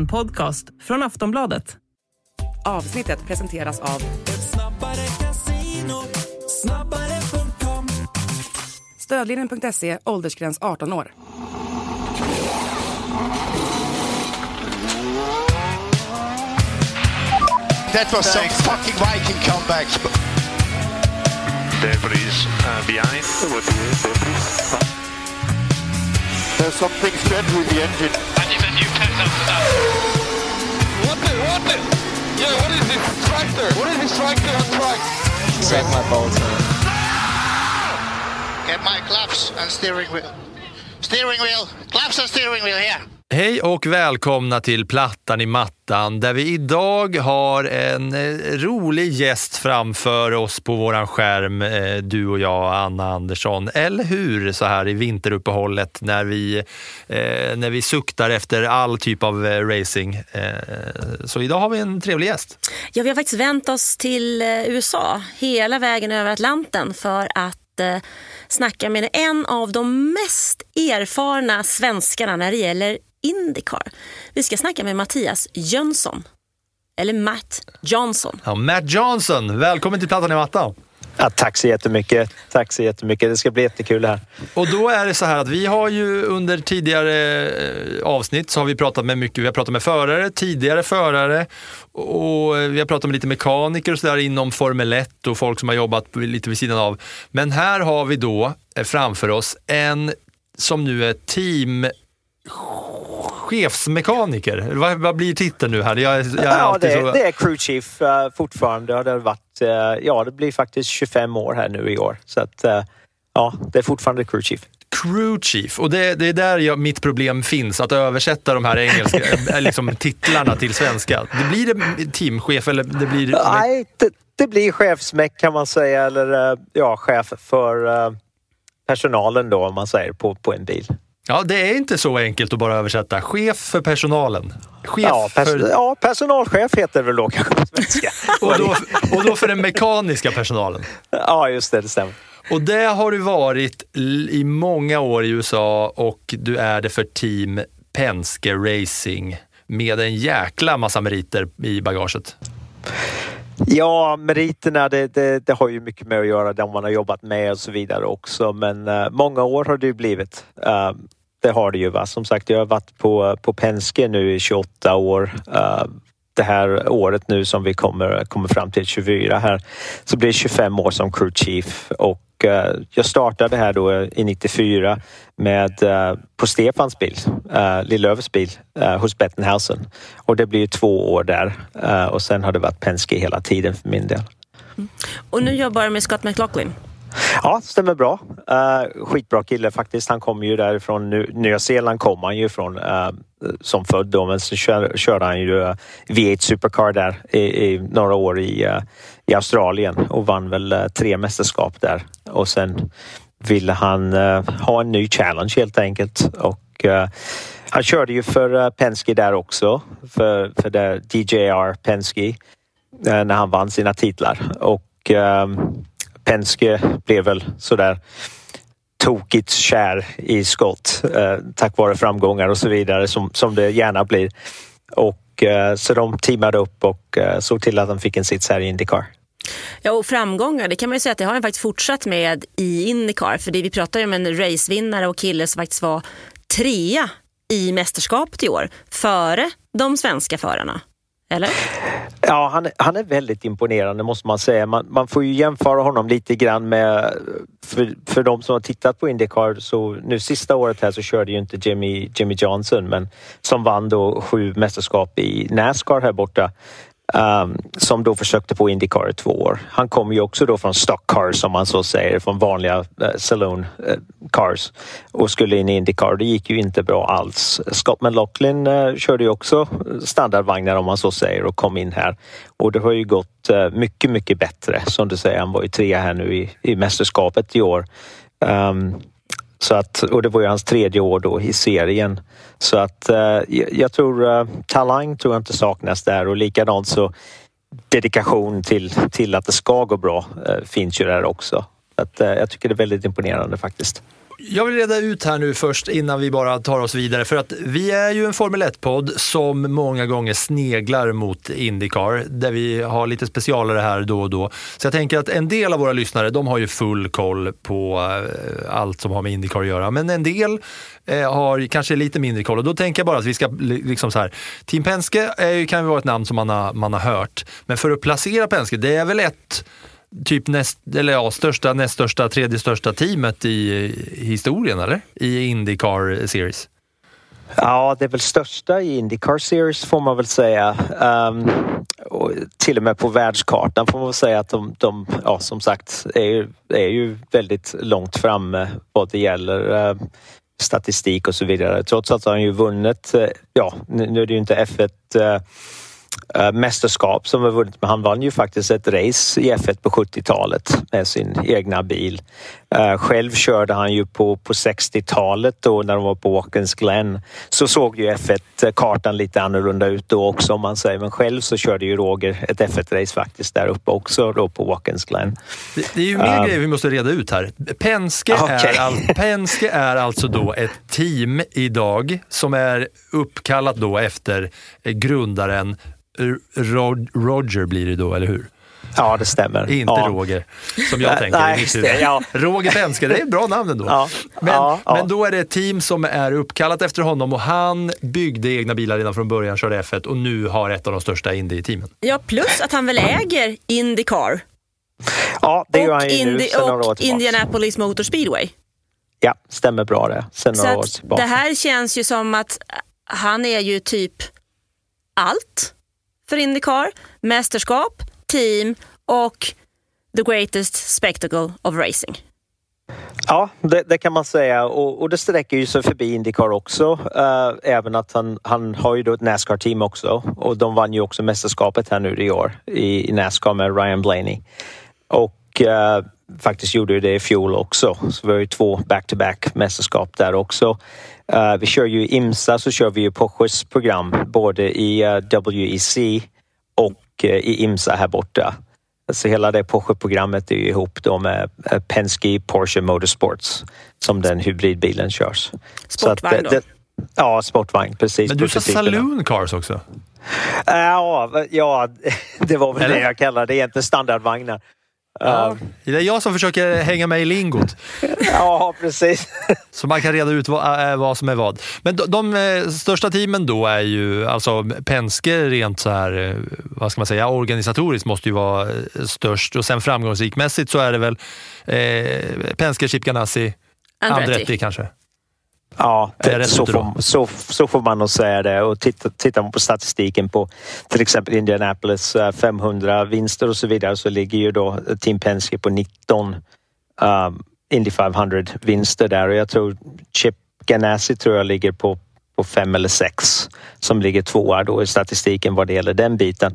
En podcast från Aftonbladet. Avsnittet presenteras av Stödlinjen.se, åldersgräns 18 år. That was some fucking Viking comeback. Debris uh, behind. There's something strange with the engine. I need a new tent after that. What the? What the? Yeah, what is this tractor? What is this tractor on track? Suck my balls, man. Get my claps and steering wheel. Steering wheel. Claps and steering wheel here. Hej och välkomna till Plattan i mattan där vi idag har en eh, rolig gäst framför oss på våran skärm, eh, du och jag, Anna Andersson. Eller hur, så här i vinteruppehållet när vi, eh, när vi suktar efter all typ av racing. Så idag har vi en trevlig gäst. Ja, vi har faktiskt vänt oss till USA, hela vägen över Atlanten för att snacka med en av de mest erfarna svenskarna när det gäller Indycar. Vi ska snacka med Mattias Jönsson. Eller Matt Johnson. Ja, Matt Johnson, välkommen till Plattan i mattan. Ja, tack så jättemycket. Tack så jättemycket. Det ska bli jättekul här. Och då är det så här att vi har ju under tidigare eh, avsnitt så har vi pratat med mycket, vi har pratat med förare, tidigare förare och vi har pratat med lite mekaniker och sådär inom Formel 1 och folk som har jobbat lite vid sidan av. Men här har vi då eh, framför oss en som nu är team chefsmekaniker. Vad, vad blir titeln nu här? Jag, jag Ja, det, så... det är crew chief uh, fortfarande. Har det varit, eh, ja, det blir faktiskt 25 år här nu i år. Så att, eh, ja, det är fortfarande crew chief. Crew Chief. Och det, det är där jag, mitt problem finns, att översätta de här engelska liksom, titlarna till svenska. Det blir det teamchef eller det blir... Nej, det, det blir chefsmek kan man säga. Eller ja, chef för personalen då om man säger på, på en bil. Ja, det är inte så enkelt att bara översätta. Chef för personalen. Chef Ja, pers för, ja, personalchef heter det väl då kanske och, då, och då för den mekaniska personalen. Ja, just det, det stämmer. Och det har du varit i många år i USA och du är det för Team Penske Racing med en jäkla massa meriter i bagaget. Ja, meriterna det, det, det har ju mycket med att göra, de man har jobbat med och så vidare också. Men eh, många år har det ju blivit. Eh, det har det ju. Va? Som sagt, jag har varit på, på Penske nu i 28 år. Uh, det här året nu som vi kommer, kommer fram till 24 här så blir det 25 år som crew chief och uh, jag startade här då i 94 med uh, på Stefans bil, uh, Lillövers bil uh, hos Bettenhausen och det blir ju två år där och sen har det varit Penske hela tiden för min del. Mm. Och nu jobbar du med Scott McLaughlin. Ja, stämmer bra. Uh, skitbra kille faktiskt. Han kommer ju därifrån Nu- Nya Zeeland kom han ju ifrån uh, som född då, men så kör, körde han ju eh, uh, V8 Supercar där i, i några år i, uh, i Australien och vann väl uh, tre mästerskap där och sen ville han uh, ha en ny challenge helt enkelt och uh, han körde ju för uh, Penske där också, för, för DJR Penske när han vann sina titlar och ehm, Penske blev väl sådär tokigt kär i Scott eh, tack vare framgångar och så vidare som, som det gärna blir. Och eh, så de teamade upp och eh, såg till att han fick en sits här i Indycar. Ja, och framgångar, det kan man ju säga att det har han faktiskt fortsatt med i Indycar. För det, vi pratar ju om en racevinnare och kille som faktiskt var trea i mästerskapet i år, före de svenska förarna. Eller? Ja, han, han är väldigt imponerande måste man säga. Man, man får ju jämföra honom lite grann med, för, för de som har tittat på Indycar, så nu sista året här så körde ju inte Jimmy, Jimmy Johnson, men som vann då sju mästerskap i Nascar här borta. Um, som då försökte på Indycar i två år. Han kommer ju också då från stock cars som man så säger, från vanliga uh, saloon uh, cars och skulle in i Indycar. Det gick ju inte bra alls. Scott McLaughlin uh, eh, körde ju också standardvagnar om man så säger och kom in här och det har ju gått uh, mycket, mycket bättre. Som du säger, han var ju trea här nu i, i mästerskapet i år. Um, så att, och det var ju hans tredje år då i serien. Så att eh, jag, tror eh, talang tror jag inte saknas där och likadant så dedikation till, till att det ska gå bra eh, finns ju där också. Så att, jag tycker det är väldigt imponerande faktiskt. Jag vill reda ut här nu först innan vi bara tar oss vidare. För att vi är ju en Formel 1-podd som många gånger sneglar mot Indycar. Där vi har lite specialare här då och då. Så jag tänker att en del av våra lyssnare de har ju full koll på eh, allt som har med Indycar att göra. Men en del eh, har kanske lite mindre koll. Och då tänker jag bara att vi ska liksom så här. Team Penske är, ju- kan ju vara ett namn som man har, man har hört. Men för att placera Penske, det är väl ett typ näst, eller ja, största, näst största, tredje största teamet i historien, eller? I Indycar Series. Ja, det är väl största i Indycar Series får man väl säga. Um, och till och med på världskartan får man väl säga att de, de ja, som sagt, är ju, är ju väldigt långt framme vad det gäller eh, statistik och så vidare. Trots att han ju vunnit, eh, ja, nu, nu är det ju inte F1 uh, Eh, mästerskap som har vunnit, men han vann ju faktiskt ett race i F1 på 70-talet med sin egna bil. Eh, själv körde han ju på, på 60-talet då när de var på Watkins Glen. Så såg ju F1-kartan lite annorlunda ut då också om man säger. Men själv så körde ju Roger ett F1-race faktiskt där uppe också då på Watkins Glen. Det, det är ju mer Um. grejer vi måste reda ut här. Penske, Okej. är all, Penske är alltså då ett team idag som är uppkallat då efter grundaren Roger blir det då, eller hur? Ja, det stämmer. Inte ja. Roger, som jag tänker nej, det, ja. Roger Penske, det är ett bra namn ändå. Ja, Men, ja, ja. men då är det ett team som är uppkallat efter honom och han byggde egna bilar redan från början, körde F1 och nu har ett av de största Indy-teamen. Ja, plus att han väl äger Indycar Ja, det gör och, han ju nu Indy, sedan några år och tillbaka. Indianapolis Motor Speedway. Ja, stämmer bra det. Sen Så några år tillbaka. det här känns ju som att han är ju typ allt för Indycar. Mästerskap, team och the greatest spectacle of racing. Ja, det, det kan man säga och, och det sträcker ju sig förbi Indycar också. Eh, även att han, han har ju då ett Nascar-team också och de vann ju också mästerskapet här nu i år i, i Nascar med Ryan Blaney. Och eh, faktiskt gjorde ju det i fjol också. Så vi har ju två back-to-back mästerskap där också. Eh, vi kör ju i IMSA så kör vi ju Porsches program både i eh, WEC och eh, i IMSA här borta. Så hela det Porsche-programmet är ju ihop då med eh, Penske Porsche Motorsports som den hybridbilen körs. Så att Sportvagn det- då? det- Ja, sportvagn precis. Men du sa saloon cars också? Ja, ja, det var väl Eller? det jag kallade det. Egentligen standardvagnar. Ja, Det är jag som försöker hänga med i lingot. ja precis. Så man kan reda ut vad, äh, vad som är vad. Men de, de eh, största teamen då är ju, alltså Penske rent så här, eh, vad ska man säga, organisatoriskt måste ju vara eh, störst och sen framgångsrikmässigt så är det väl eh, Penske, Chip Ganassi, Andretti. Andretti kanske. Ja, så får, så, så får man nog säga det. Och titta, tittar man på statistiken på till exempel Indianapolis eh, 500 vinster och så vidare så ligger ju då Team Penske på 19 um, Indy 500 vinster där och jag tror Chip Ganassi tror jag ligger på, på fem eller sex som ligger tvåa då i statistiken vad det gäller den biten.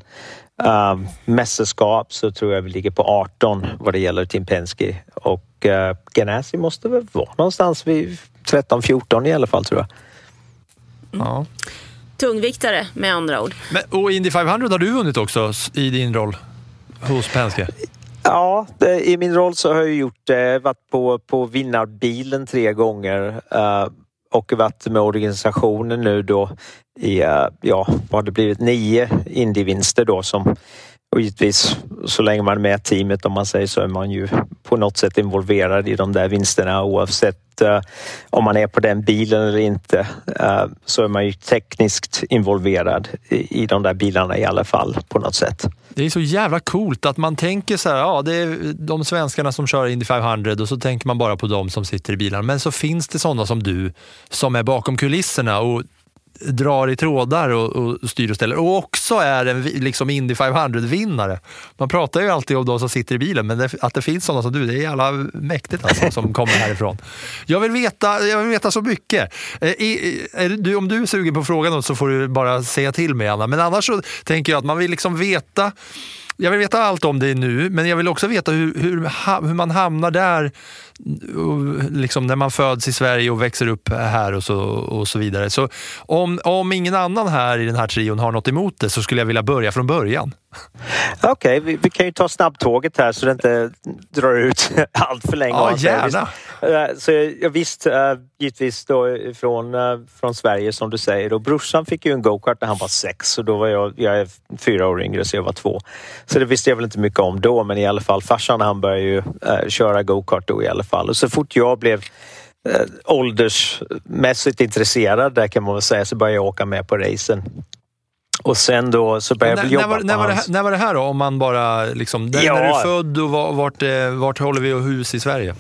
Um, mästerskap så tror jag vi ligger på 18 vad det gäller Team Penske och uh, Ganassi måste väl vara någonstans vid 13-14 i alla fall tror jag. Ja. Tungviktare med andra ord. Men, och Indy 500 har du vunnit också i din roll hos Penske. Ja, det, i min roll så har jag gjort det. Varit på, på vinnarbilen tre gånger eh, och varit med organisationen nu då i, eh, ja, vad har det blivit, nio Indy-vinster då som och givetvis så länge man är med i teamet om man säger så är man ju på något sätt involverad i de där vinsterna oavsett uh, om man är på den bilen eller inte uh, så är man ju tekniskt involverad i, i de där bilarna i alla fall på något sätt. Det är så jävla coolt att man tänker så här, ja det är de svenskarna som kör Indy 500 och så tänker man bara på de som sitter i bilarna. Men så finns det sådana som du som är bakom kulisserna och drar i trådar och, och styr och ställer och också är en liksom Indy 500-vinnare. Man pratar ju alltid om de som sitter i bilen men det, att det finns sådana som du, det är jävla mäktigt alltså, som kommer härifrån. Jag vill veta, jag vill veta så mycket. Eh, Är du, om du är sugen på frågan så får du bara säga till mig Anna. Men annars så tänker jag att man vill liksom veta jag vill veta allt om det nu, men jag vill också veta hur, hur, hur man hamnar där liksom när man föds i Sverige och växer upp här och så, och så vidare. Så om, om ingen annan här i den här trion har något emot det så skulle jag vilja börja från början. Okej, okay, vi, vi, kan ju ta snabbtåget här så det inte drar ut allt för länge. Ja, gärna. Eh, så jag, visst, eh, givetvis då från, eh, från Sverige som du säger. Och brorsan fick ju en go-kart när han var sex och då var jag, jag är fyra år yngre så jag var två. Så det visste jag väl inte mycket om då men i alla fall farsan han började ju köra go-kart då i alla fall. Och så fort jag blev äh, åldersmässigt intresserad där kan man väl säga så började jag åka med på racen. Och sen då så började jag jobba när var, när var, det, när var det här då? Om man bara liksom, ja. när du är född och vart, vart håller vi hus i Sverige?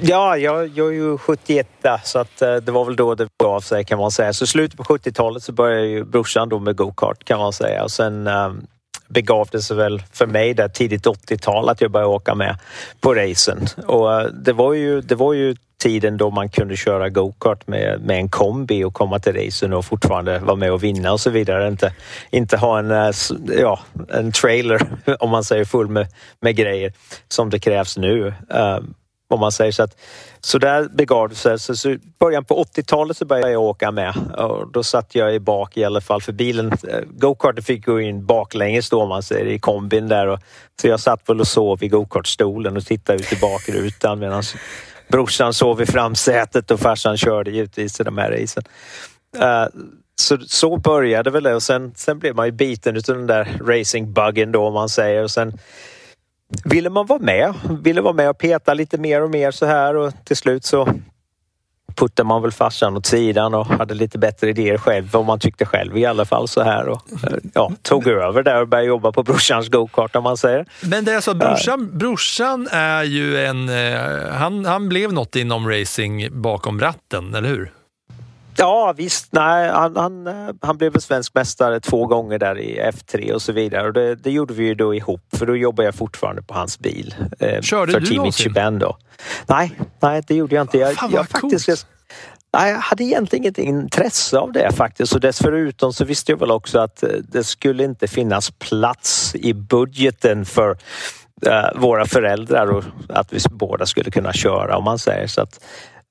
Ja, jag, jag är ju 71 så att eh, det var väl då det gav sig kan man säga. Så slutet på 70-talet så började ju brorsan då med go-kart kan man säga och sen um, begav det sig väl för mig där tidigt 80-tal att jag började åka med på racen. Och eh, det var ju, det var ju tiden då man kunde köra go-kart med, med en kombi och komma till racen och fortfarande vara med och vinna och så vidare. Inte, inte ha en, eh, ja, en trailer, om man säger full med, med grejer som det krävs nu. Um, om man säger så att så där begav det sig. Så, så början på 80-talet så började jag åka med och då satt jag i bak i alla fall för bilen. gokarten go-karten fick gå in baklänges då om man säger i kombin där och så jag satt väl och sov i go-kartstolen och tittade ut i bakrutan medan brorsan sov i framsätet och farsan körde givetvis i de här racen. Uh, så, så började väl det och sen, sen blev man ju biten utav den där racingbuggen då om man säger och sen ville man vara med, ville vara med och peta lite mer och mer så här och till slut så puttade man väl farsan åt sidan och hade lite bättre idéer själv, vad man tyckte själv i alla fall så här och ja, tog över där och började jobba på brorsans go-kart om man säger. Men det är så att brorsan, brorsan är ju en, eh, han, han blev något inom racing bakom ratten, eller hur? Ja visst, nej, han, han, han blev väl svensk mästare två gånger där i F3 och så vidare. Och det, det gjorde vi ju då ihop för då jobbade jag fortfarande på hans bil. Eh, Körde för du Team någonsin? då. Nej, nej, det gjorde jag inte. Jag, Fan, jag, faktiskt, jag, nej, jag hade egentligen inget intresse av det faktiskt. Och dessutom så visste jag väl också att eh, det skulle inte finnas plats i budgeten för uh, våra föräldrar och att vi båda skulle kunna köra om man säger så att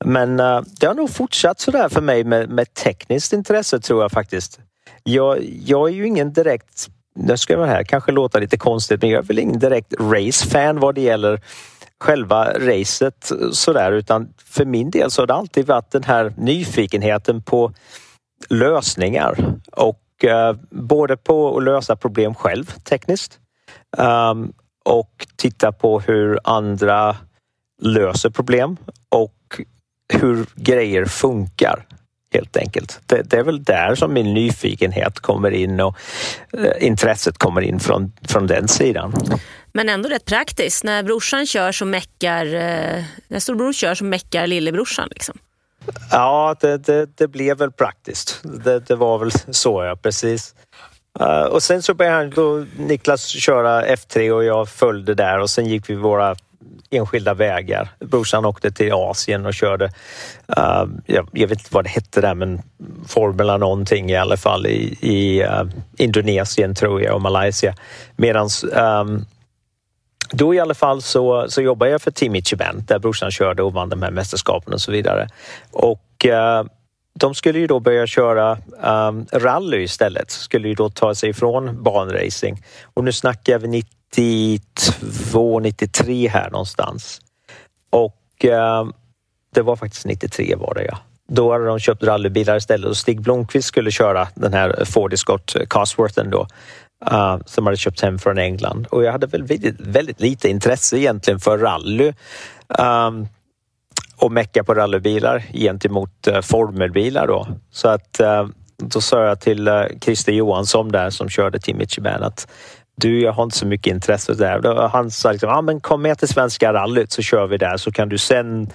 men uh, det har nog fortsatt sådär för mig med, med tekniskt intresse tror jag faktiskt. Jag, jag är ju ingen direkt, nu ska jag här kanske låta lite konstigt, men jag är väl ingen direkt race-fan vad det gäller själva racet sådär utan för min del så har det alltid varit den här nyfikenheten på lösningar och uh, både på att lösa problem själv tekniskt um, och titta på hur andra löser problem hur grejer funkar helt enkelt. Det, det, är väl där som min nyfikenhet kommer in och eh, intresset kommer in från, från den sidan. Men ändå rätt praktiskt. När brorsan kör så meckar, eh, när storbror kör så meckar lillebrorsan. Liksom. Ja, det, det, det, blev väl praktiskt. Det, det var väl så, ja precis. Uh, och sen så började han då Niklas köra F3 och jag följde där och sen gick vi våra enskilda vägar. Brorsan åkte till Asien och körde, uh, jag, jag, vet inte vad det hette där, men Formula någonting i alla fall i, i uh, Indonesien tror jag och Malaysia. Medans um, då i alla fall så, så jobbade jag för Team Ichiban där brorsan körde och vann de här mästerskapen och så vidare. Och uh, de skulle ju då börja köra um, rally istället, skulle ju då ta sig ifrån banracing. Och nu snackar vi 92, 93 här någonstans. Och eh, det var faktiskt 93 var det ja. Då hade de köpt rallybilar istället och Stig Blomqvist skulle köra den här Ford Escort eh, Cosworthen då. Uh, som hade köpt hem från England och jag hade väl väldigt, väldigt lite intresse egentligen för rally. Um, och mecka på rallybilar gentemot uh, formelbilar då. Så att uh, då sa jag till uh, Christer Johansson där som körde Team Ichiban att du, jag har inte så mycket intresse där. Han sa liksom, ah, men kom med till Svenska rallyt så kör vi där så kan du sen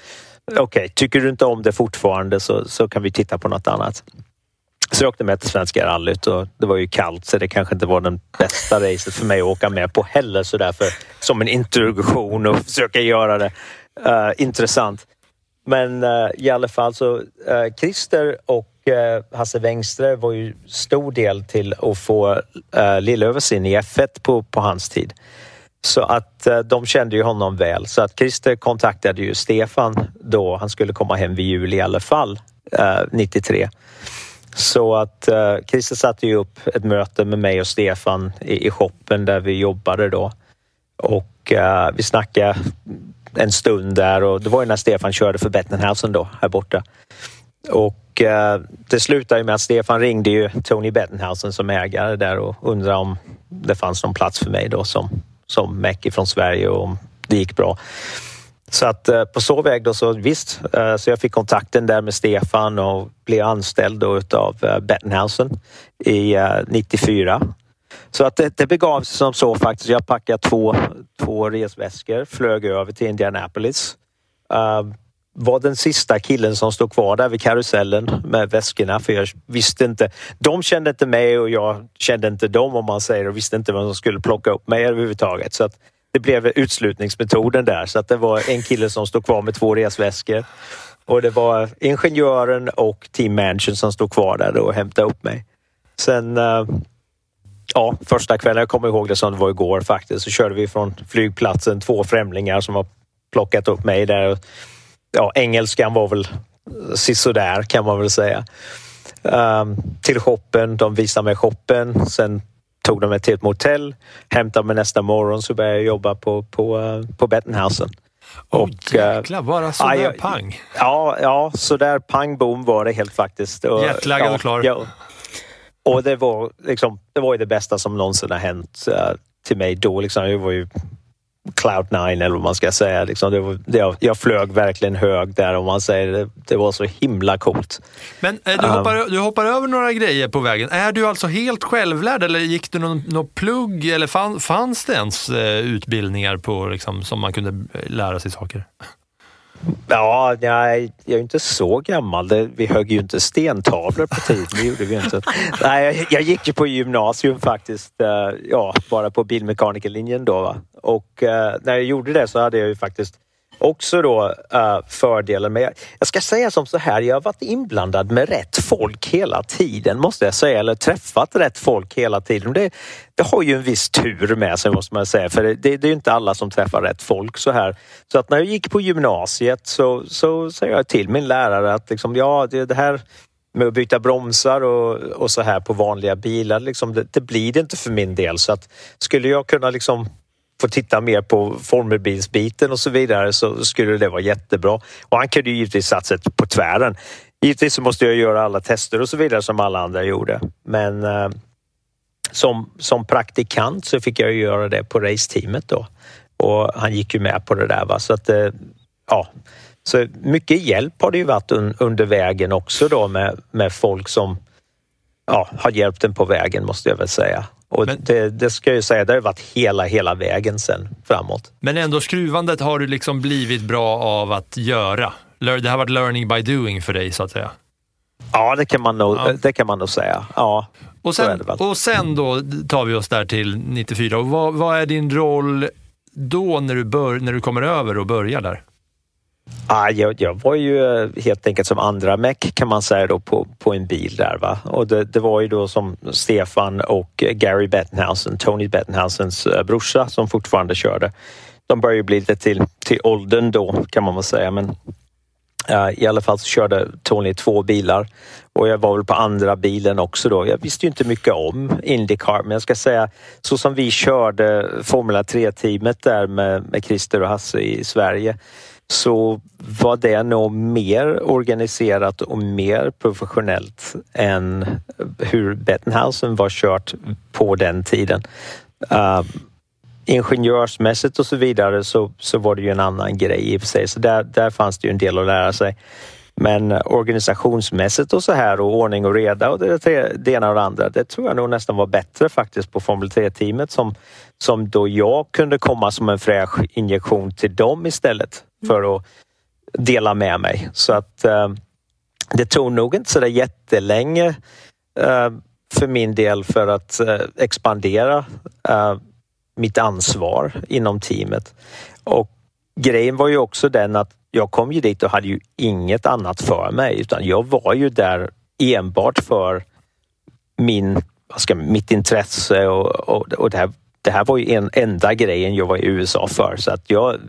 Okej, okay, tycker du inte om det fortfarande så, så kan vi titta på något annat. Så jag åkte med till Svenska rallyt och det var ju kallt så det kanske inte var den bästa racet för mig att åka med på heller så därför som en introduktion och försöka göra det uh, intressant. Men uh, i alla fall så uh, Christer och Eh, Hasse Wengstre var ju stor del till att få eh, uh, Lillövers in i F1 på, på hans tid. Så att eh, de kände ju honom väl. Så att Christer kontaktade ju Stefan då han skulle komma hem vid jul i alla fall, eh, 93. Så att eh, Christer satte ju upp ett möte med mig och Stefan i, i shoppen där vi jobbade då. Och eh, vi snackade en stund där och det var ju när Stefan körde för Bettenhausen då här borta. Och eh, det slutade ju med att Stefan ringde ju Tony Bettenhausen som ägare där och undrade om det fanns någon plats för mig då som, som Mäcki från Sverige och om det gick bra. Så att eh, på så väg då så visst, eh, så jag fick kontakten där med Stefan och blev anställd då utav eh, Bettenhausen i eh, 94. Så att det, det begav sig som så faktiskt. Jag packade två, två resväskor, flög över till Indianapolis. Eh, var den sista killen som stod kvar där vid karusellen med väskorna för jag visste inte. De kände inte mig och jag kände inte dem om man säger och visste inte vem som skulle plocka upp mig överhuvudtaget. Så att det blev utslutningsmetoden där så att det var en kille som stod kvar med två resväskor och det var ingenjören och team managern som stod kvar där och hämtade upp mig. Sen eh, ja, första kvällen, jag kommer ihåg det som det var igår faktiskt, så körde vi från flygplatsen två främlingar som har plockat upp mig där. Ja, engelskan var väl sisådär kan man väl säga. Um, till shoppen, de visade mig shoppen. Sen tog de mig till ett motell, hämtade mig nästa morgon så började jag jobba på, på, uh, på Bettenhausen. Och, oh, jäklar, bara sådär ja, pang? Ja, ja, sådär pang bom var det helt faktiskt. Jetlaggad ja, och klar? Ja, och det var, liksom, det var ju det bästa som någonsin har hänt uh, till mig då. Liksom. Jag var ju cloud nine eller vad man ska säga. Liksom. Det var, det, jag flög verkligen hög där om man säger det. Det var så himla coolt. Men eh, du, hoppar, um, du hoppar över några grejer på vägen. Är du alltså helt självlärd eller gick du någon, någon plugg eller fann, fanns det ens eh, utbildningar på, liksom, som man kunde lära sig saker? Ja, nej, jag är inte så gammal. Vi högg ju inte stentavlor på tiden. Det gjorde vi inte. Nej, jag gick ju på gymnasium faktiskt. Eh, ja, bara på bilmekanikerlinjen då. Va? Och eh, när jag gjorde det så hade jag ju faktiskt också då uh, fördelen med... Jag ska säga som så här, jag har varit inblandad med rätt folk hela tiden måste jag säga, eller träffat rätt folk hela tiden. Det, det har ju en viss tur med sig måste man säga, för det, det är inte alla som träffar rätt folk så här. Så att när jag gick på gymnasiet så, så sa jag till min lärare att liksom, ja, det, det här med att byta bromsar och, och så här på vanliga bilar, liksom, det, det, blir det inte för min del. Så att skulle jag kunna liksom få titta mer på formelbilsbiten och så vidare så skulle det vara jättebra. Och han kunde ju givetvis satsa på tvären. Givetvis så måste jag göra alla tester och så vidare som alla andra gjorde. Men eh, som, som praktikant så fick jag göra det på raceteamet då. Och han gick ju med på det där. Va? Så att, eh, ja. Så mycket hjälp har det ju varit un, under vägen också då med, med folk som ja, har hjälpt en på vägen måste jag väl säga. Och men, det, det, ska jag ju säga, det har varit hela, hela vägen sen framåt. Men ändå skruvandet har du liksom blivit bra av att göra. Det har varit learning by doing för dig så att säga. Ja, det kan man nog, ja. det kan man nog säga. Ja, och, sen, och sen då tar vi oss där till 94. Och vad, vad är din roll då när du, bör, när du kommer över och börjar där? Ah, jag, jag var ju eh, helt enkelt som andra meck kan man säga då på, på en bil där. Va? Och det, det var ju då som Stefan och Gary Bettenhausen, Tony Bettenhausens eh, brorsa som fortfarande körde. De började ju bli lite till, till åldern då kan man väl säga men eh, i alla fall så körde Tony två bilar och jag var väl på andra bilen också då. Jag visste ju inte mycket om Indycar men jag ska säga så som vi körde Formula 3-teamet där med, med Christer och Hasse i Sverige så var det nog mer organiserat och mer professionellt än hur Bettenhausen var kört på den tiden. Uh, ingenjörsmässigt och så vidare så, så var det ju en annan grej i och för sig, så där, där fanns det ju en del att lära sig. Men organisationsmässigt och så här och ordning och reda och det, det ena och det andra, det tror jag nog nästan var bättre faktiskt på Formel 3-teamet som, som då jag kunde komma som en fräsch injektion till dem istället Mm. för att dela med mig. Så att eh, det tog nog inte så där jättelänge eh, för min del för att eh, expandera eh, mitt ansvar inom teamet. Och grejen var ju också den att jag kom ju dit och hade ju inget annat för mig utan jag var ju där enbart för min, vad ska, mitt intresse och, och, och det här det här var ju en enda grejen jag var i USA för så att jag,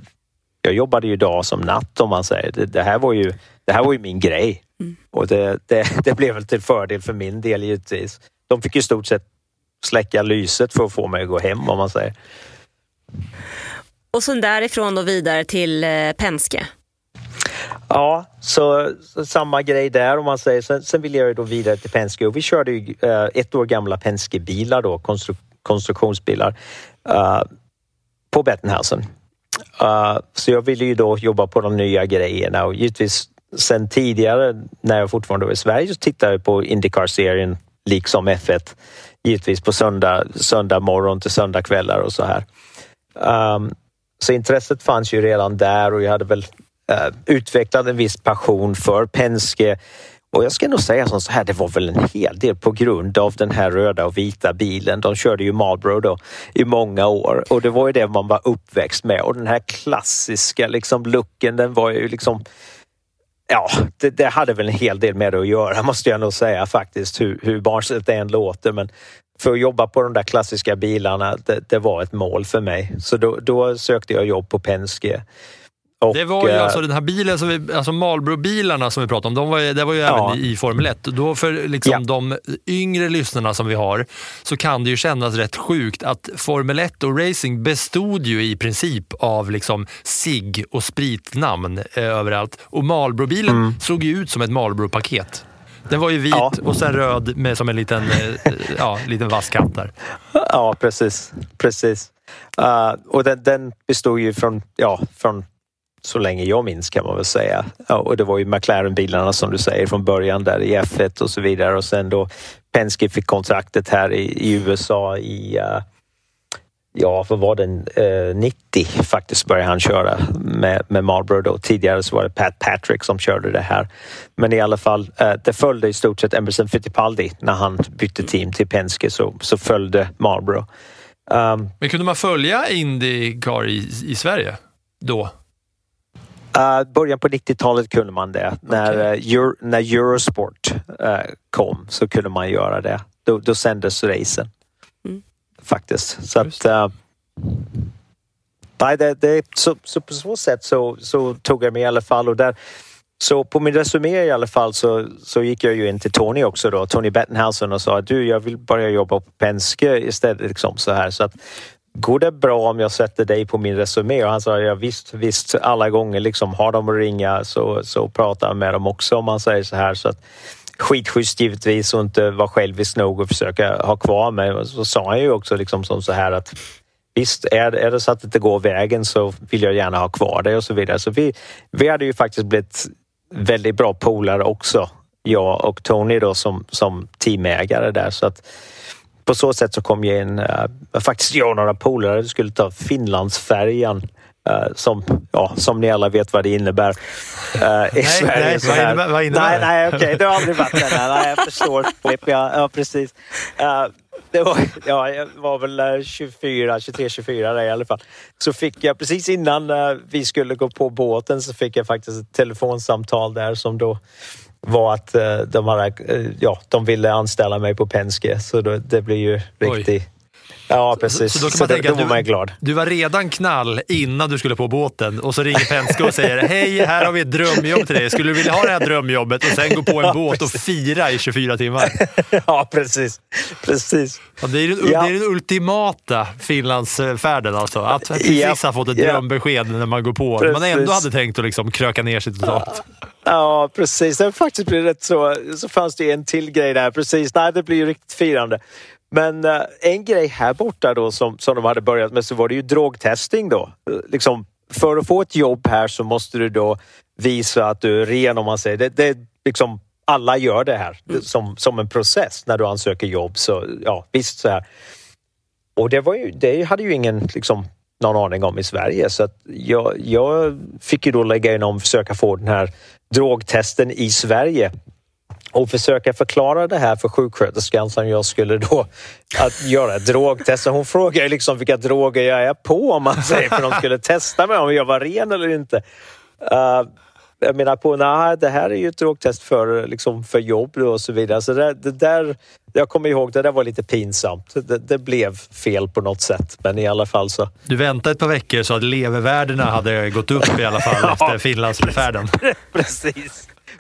jag jobbade ju dag som natt om man säger. Det, det här, var ju, det här var ju min grej. Och det, det, det blev väl till fördel för min del givetvis. De fick i stort sett släcka lyset för att få mig att gå hem om man säger. Och sen därifrån då vidare till eh, Penske. Ja, så, så samma grej där om man säger. Sen, sen vill jag ju då vidare till Penske och vi körde ju eh, ett år gamla Penske-bilar då, konstru, konstruktionsbilar eh, på Bettenhausen. Uh, så jag ville ju då jobba på de nya grejerna och givetvis sen tidigare när jag fortfarande var i Sverige så tittade jag på Indycar-serien liksom F1. Givetvis på söndag, söndag morgon till söndag kvällar och så här. Um, så intresset fanns ju redan där och jag hade väl uh, utvecklat en viss passion för Penske. Och jag ska nog säga som så här, det var väl en hel del på grund av den här röda och vita bilen. De körde ju Marlboro då i många år och det var ju det man var uppväxt med och den här klassiska liksom looken, den var ju liksom Ja, det, det, hade väl en hel del med det att göra måste jag nog säga faktiskt, hur, hur barnsligt det än låter. Men för att jobba på de där klassiska bilarna, det, det var ett mål för mig. Så då, då sökte jag jobb på Penske. Och, det var ju alltså den här bilen, som vi, alltså Marlboro-bilarna som vi pratade om, de var det var ju ja. även i Formel 1. Då för liksom ja. de yngre lyssnarna som vi har så kan det ju kännas rätt sjukt att Formel 1 och racing bestod ju i princip av liksom SIG och spritnamn eh, överallt. Och Marlboro-bilen mm. såg ju ut som ett Marlboro-paket. Den var ju vit ja. och sen röd med som en liten, eh, ja, liten vass kant där. Ja, precis. precis. Uh, och den, den bestod ju från, ja, från så länge jag minns kan man väl säga. Ja, och det var ju McLaren-bilarna som du säger från början där i F1 och så vidare och sen då Penske fick kontraktet här i, i USA i uh, Ja, vad var det? eh, 90 faktiskt började han köra med, med Marlboro då. Tidigare så var det Pat Patrick som körde det här. Men i alla fall, eh, det följde i stort sett Emerson Fittipaldi när han bytte team till Penske så, så följde Marlboro. Um, Men kunde man följa Indycar i, i Sverige då? Uh, början på 90-talet kunde man det. Okay. När, uh, Euro, när Eurosport uh, kom så kunde man göra det. Då, då sändes racen. Mm. Faktiskt. Så att, uh, nej, det, det, så, så på så sätt så, så tog jag mig i alla fall och där så på min resumé i alla fall så, så gick jag ju in till Tony också då, Tony Bettenhausen och sa att du, jag vill börja jobba på Penske istället. Liksom så här. Så att går det bra om jag sätter dig på min resumé? Och han sa, ja visst, visst, alla gånger liksom har de att ringa så, så pratar med dem också om man säger så här. Så att, skitschysst givetvis och inte vara självisk nog och försöka ha kvar mig. Så sa han ju också liksom som så här att Visst, är, är det så att det inte går vägen så vill jag gärna ha kvar dig. och så vidare. Så vi, vi hade ju faktiskt blivit väldigt bra polare också, jag och Tony då som, som teamägare där. Så att på så sätt så kom jag in, uh, faktiskt jag och några polare skulle ta Finlandsfärjan Uh, som, ja, som ni alla vet vad det innebär uh, i nej, Sverige. Nej, vad innebär, vad innebär nej, nej, okej, okay, du har aldrig varit där. Nej, jag förstår. Ja, ja precis. Det var, ja, jag var väl 24, 23, 24 där i alla fall. Så fick jag precis innan vi skulle gå på båten så fick jag faktiskt ett telefonsamtal där som då var att eh, de, hade, eh, ja, de ville anställa mig på Penske, så då, det blir ju riktigt... Ja, precis. Så, så då, kan man så tänka, då, var man glad. Du var redan knall innan du skulle på båten och så ringer Penske och säger hej, här har vi ett drömjobb till dig. Skulle du vilja ha det här drömjobbet och sen gå på en ja, båt och fira i 24 timmar? ja, precis. precis. Ja, det, är den, ja. det är den ultimata Finlandsfärden alltså. Att precis ha fått ett drömbesked när man går på. Precis. Man ändå hade tänkt att liksom kröka ner sig totalt. Ja, precis. Det faktiskt blir rätt så. Så fanns det en till grej där. Precis. Nej, det blir ju riktigt firande. Men uh, en grej här borta då som, som de hade börjat med så var det ju drogtesting då. Liksom, för att få ett jobb här så måste du då visa att du är ren om man säger. Det, det, liksom, alla gör det här mm. som, som en process när du ansöker jobb. Så ja, visst så här. Och det, var ju, det hade ju ingen liksom, någon aning om i Sverige så att jag, jag fick ju då lägga in om försöka få den här drogtesten i Sverige och försöka förklara det här för sjuksköterskan som jag skulle då att göra ett drogtest. Hon frågade liksom vilka droger jag är på om man säger för de skulle testa mig om jag var ren eller inte. Uh, jag menar på, nej det här är ju ett drogtest för, liksom, för jobb och så vidare. Så det, det där, jag kommer ihåg, det där var lite pinsamt. Det, det, blev fel på något sätt, men i alla fall så. Du väntade ett par veckor så att levervärdena hade gått upp i alla fall efter Finlandsfärden. precis,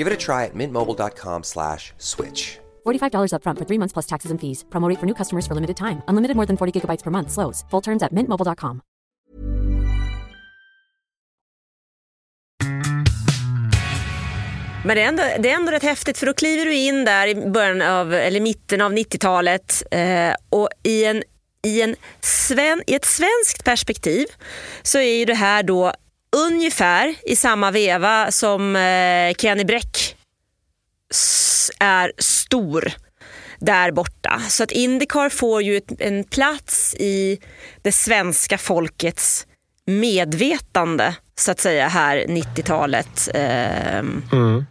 Give it a try at mintmobile.com slash switch. $45 upfront for three months plus taxes and fees. Promote for new customers for limited time. Unlimited more than 40 gigabytes per month. Slows. Full terms at mintmobile.com. Men det är, ändå, det är ändå rätt häftigt för då kliver du in där i början av, eller mitten av 90-talet eh, och i, en, i, en sven, i ett svenskt perspektiv så är ju det här då ungefär i samma veva som eh, Kenny Bräck är stor där borta. Så att Indycar får ju ett, en plats i det svenska folkets medvetande så att säga här 90-talet. Eh, mm.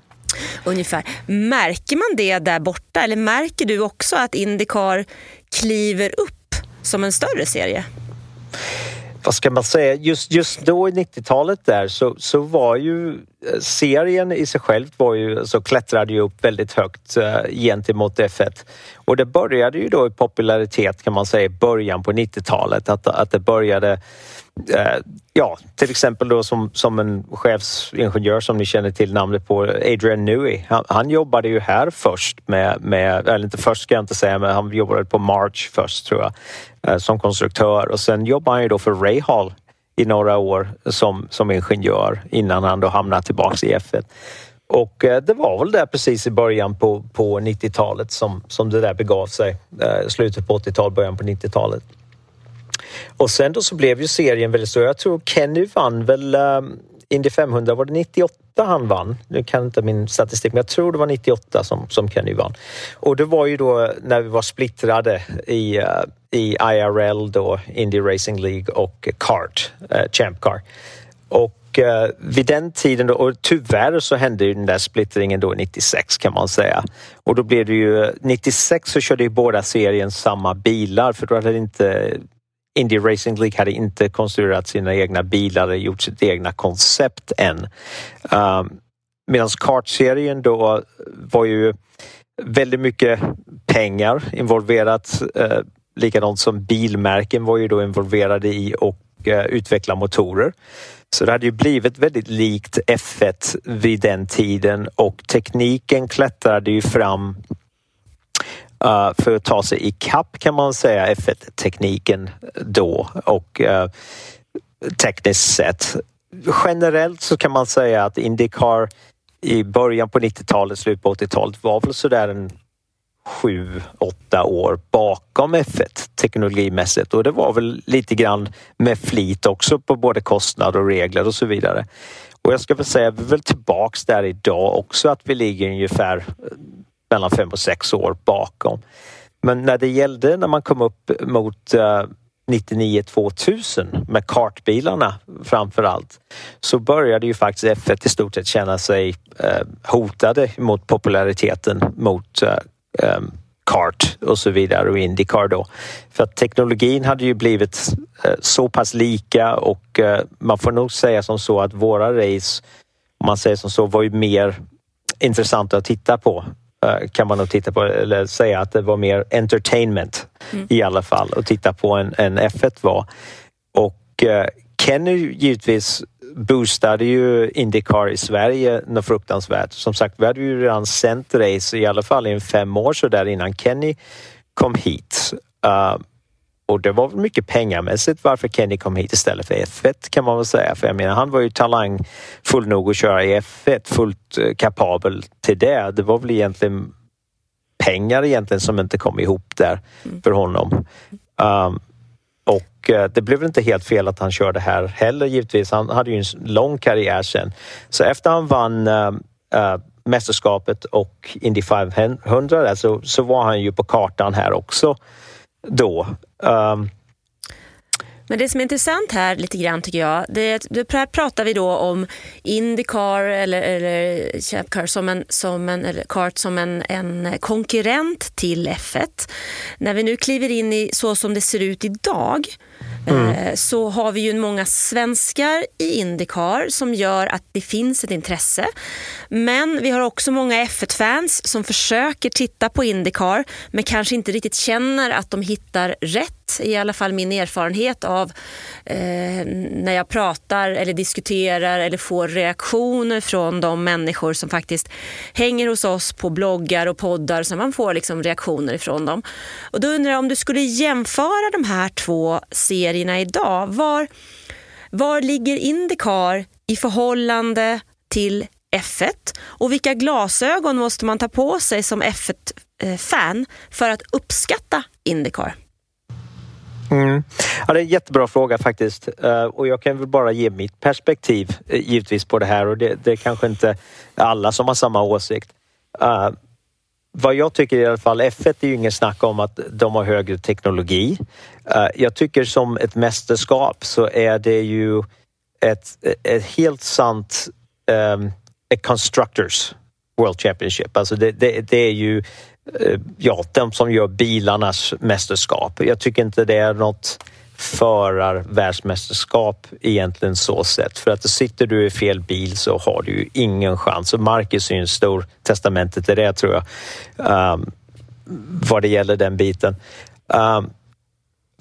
Ungefär. Märker man det där borta eller märker du också att Indycar kliver upp som en större serie? Vad ska man säga, just, just då i 90-talet där så, så var ju eh, serien i sig själv var ju, så klättrade ju upp väldigt högt uh, gentemot F1. Och det började ju då i popularitet kan man säga i början på 90-talet att, att det började Eh, ja, till exempel då som, som en chefsingenjör som ni känner till namnet på, Adrian Newey. Han, han jobbade ju här först med, med, eller inte först ska jag inte säga, men han jobbade på March först tror jag, eh, som konstruktör och sen jobbade han ju då för Rahal i några år som, som ingenjör innan han då hamnade tillbaks i F1. Och eh, det var väl där precis i början på, på 90-talet som, som det där begav sig. Eh, slutet på 80-talet, början på 90-talet. Och sen då så blev ju serien väldigt stor. Jag tror Kenny vann väl ehm, Indy 500, var det 98 han vann? Nu kan inte min statistik, men jag tror det var 98 som, som Kenny vann. Och det var ju då när vi var splittrade i, uh, i IRL då, Indy Racing League och CART, uh, eh, Champ Car. Och eh, vid den tiden, då, och tyvärr så hände ju den där splittringen då 96 kan man säga. Och då blev det ju, 96 så körde ju båda serien samma bilar för då hade det inte Indy Racing League hade inte konstruerat sina egna bilar eller gjort sitt egna koncept än. Ehm, um, Medan kartserien då var ju väldigt mycket pengar involverat. Eh, likadant som bilmärken var ju då involverade i och eh, utveckla motorer. Så det hade ju blivit väldigt likt F1 vid den tiden och tekniken klättrade ju fram uh, för att ta sig ikapp kan man säga F1-tekniken då och uh, tekniskt sett. Generellt så kan man säga att Indycar i början på 90-talet, slutet på 80-talet var väl sådär en sju, åtta år bakom F1 teknologimässigt och det var väl lite grann med flit också på både kostnader och regler och så vidare. Och jag ska väl säga, vi är väl tillbaks där idag också att vi ligger ungefär mellan fem och sex år bakom. Men när det gällde när man kom upp mot eh, 99 2000 med kartbilarna framför allt så började ju faktiskt F1 i stort sett känna sig eh, hotade mot populariteten mot eh, eh, kart och så vidare och Indycar då. För att teknologin hade ju blivit eh, så pass lika och eh, man får nog säga som så att våra race, om man säger som så, var ju mer intressanta att titta på kan man nog titta på, eller säga att det var mer entertainment mm. i alla fall att titta på en, en F1 var. Och eh, Kenny givetvis boostade ju Indycar i Sverige något fruktansvärt. Som sagt, vi hade ju redan sänt race i alla fall i fem år så där innan Kenny kom hit. Uh, och det var väl mycket pengamässigt varför Kenny kom hit istället för F1 kan man väl säga. För jag menar, han var ju talangfull nog att köra i F1, fullt eh, kapabel till det. Det var väl egentligen pengar egentligen som inte kom ihop där mm. för honom. Um, och uh, det blev inte helt fel att han körde här heller givetvis. Han hade ju en lång karriär sen. Så efter han vann uh, uh, mästerskapet och Indy 500 där, så, så var han ju på kartan här också då. Um, men det som är intressant här lite grann tycker jag, det är att här pratar vi då om Indycar eller, eller Chapcar som en, som en, eller kart som en, en konkurrent till F1. När vi nu kliver in i så som det ser ut idag Mm. Eh, så har vi ju många svenskar i Indycar som gör att det finns ett intresse. Men vi har också många F1-fans som försöker titta på Indycar men kanske inte riktigt känner att de hittar rätt. I alla fall min erfarenhet av eh, när jag pratar eller diskuterar eller får reaktioner från de människor som faktiskt hänger hos oss på bloggar och poddar så man får liksom reaktioner ifrån dem. Och då undrar jag om du skulle jämföra de här två serierna idag. Var, var ligger Indycar i förhållande till F1 och vilka glasögon måste man ta på sig som F1-fan eh, för att uppskatta Indycar? Mm. Ja, det är en jättebra fråga faktiskt eh, och jag kan väl bara ge mitt perspektiv eh, givetvis på det här och det, det är kanske inte alla som har samma åsikt. Uh, vad jag tycker i alla fall, F1 är ju ingen snack om att de har högre teknologi. jag tycker som ett mästerskap så är det ju ett, ett helt sant um, ett Constructors World Championship. Alltså det, det, det är ju Eh, ja, de som gör bilarnas mästerskap. Jag tycker inte det är något förarvärldsmästerskap egentligen så sett. För att sitter du i fel bil så har du ju ingen chans. Och Marcus är ju en stor testamentet till det tror jag. Um, vad det gäller den biten. Um,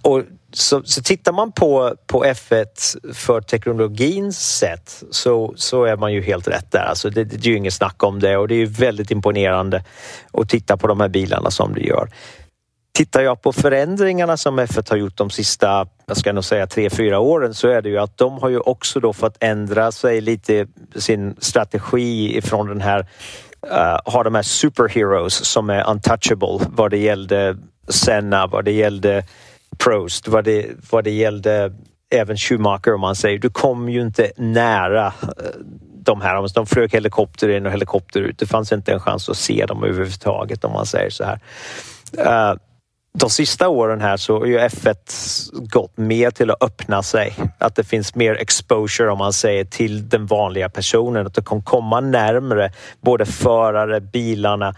och så, så tittar man på, på F1 för teknologins sätt så, så är man ju helt rätt där. Alltså det, det är ju inget snack om det och det är ju väldigt imponerande att titta på de här bilarna som du gör. Tittar jag på förändringarna som F1 har gjort de sista, jag ska nog säga tre, fyra åren så är det ju att de har ju också då fått ändra sig lite sin strategi ifrån den här, uh, ha de här superheroes som är untouchable vad det gällde Senna, vad det gällde Prost vad det, vad det gällde även Schumacher om man säger. Du kom ju inte nära eh, de här. De flög helikopter in och helikopter ut. Det fanns inte en chans att se dem överhuvudtaget om man säger så här. Eh, de sista åren här så har ju F1 gått mer till att öppna sig. Att det finns mer exposure om man säger till den vanliga personen. Att det kan komma närmre både förare, bilarna,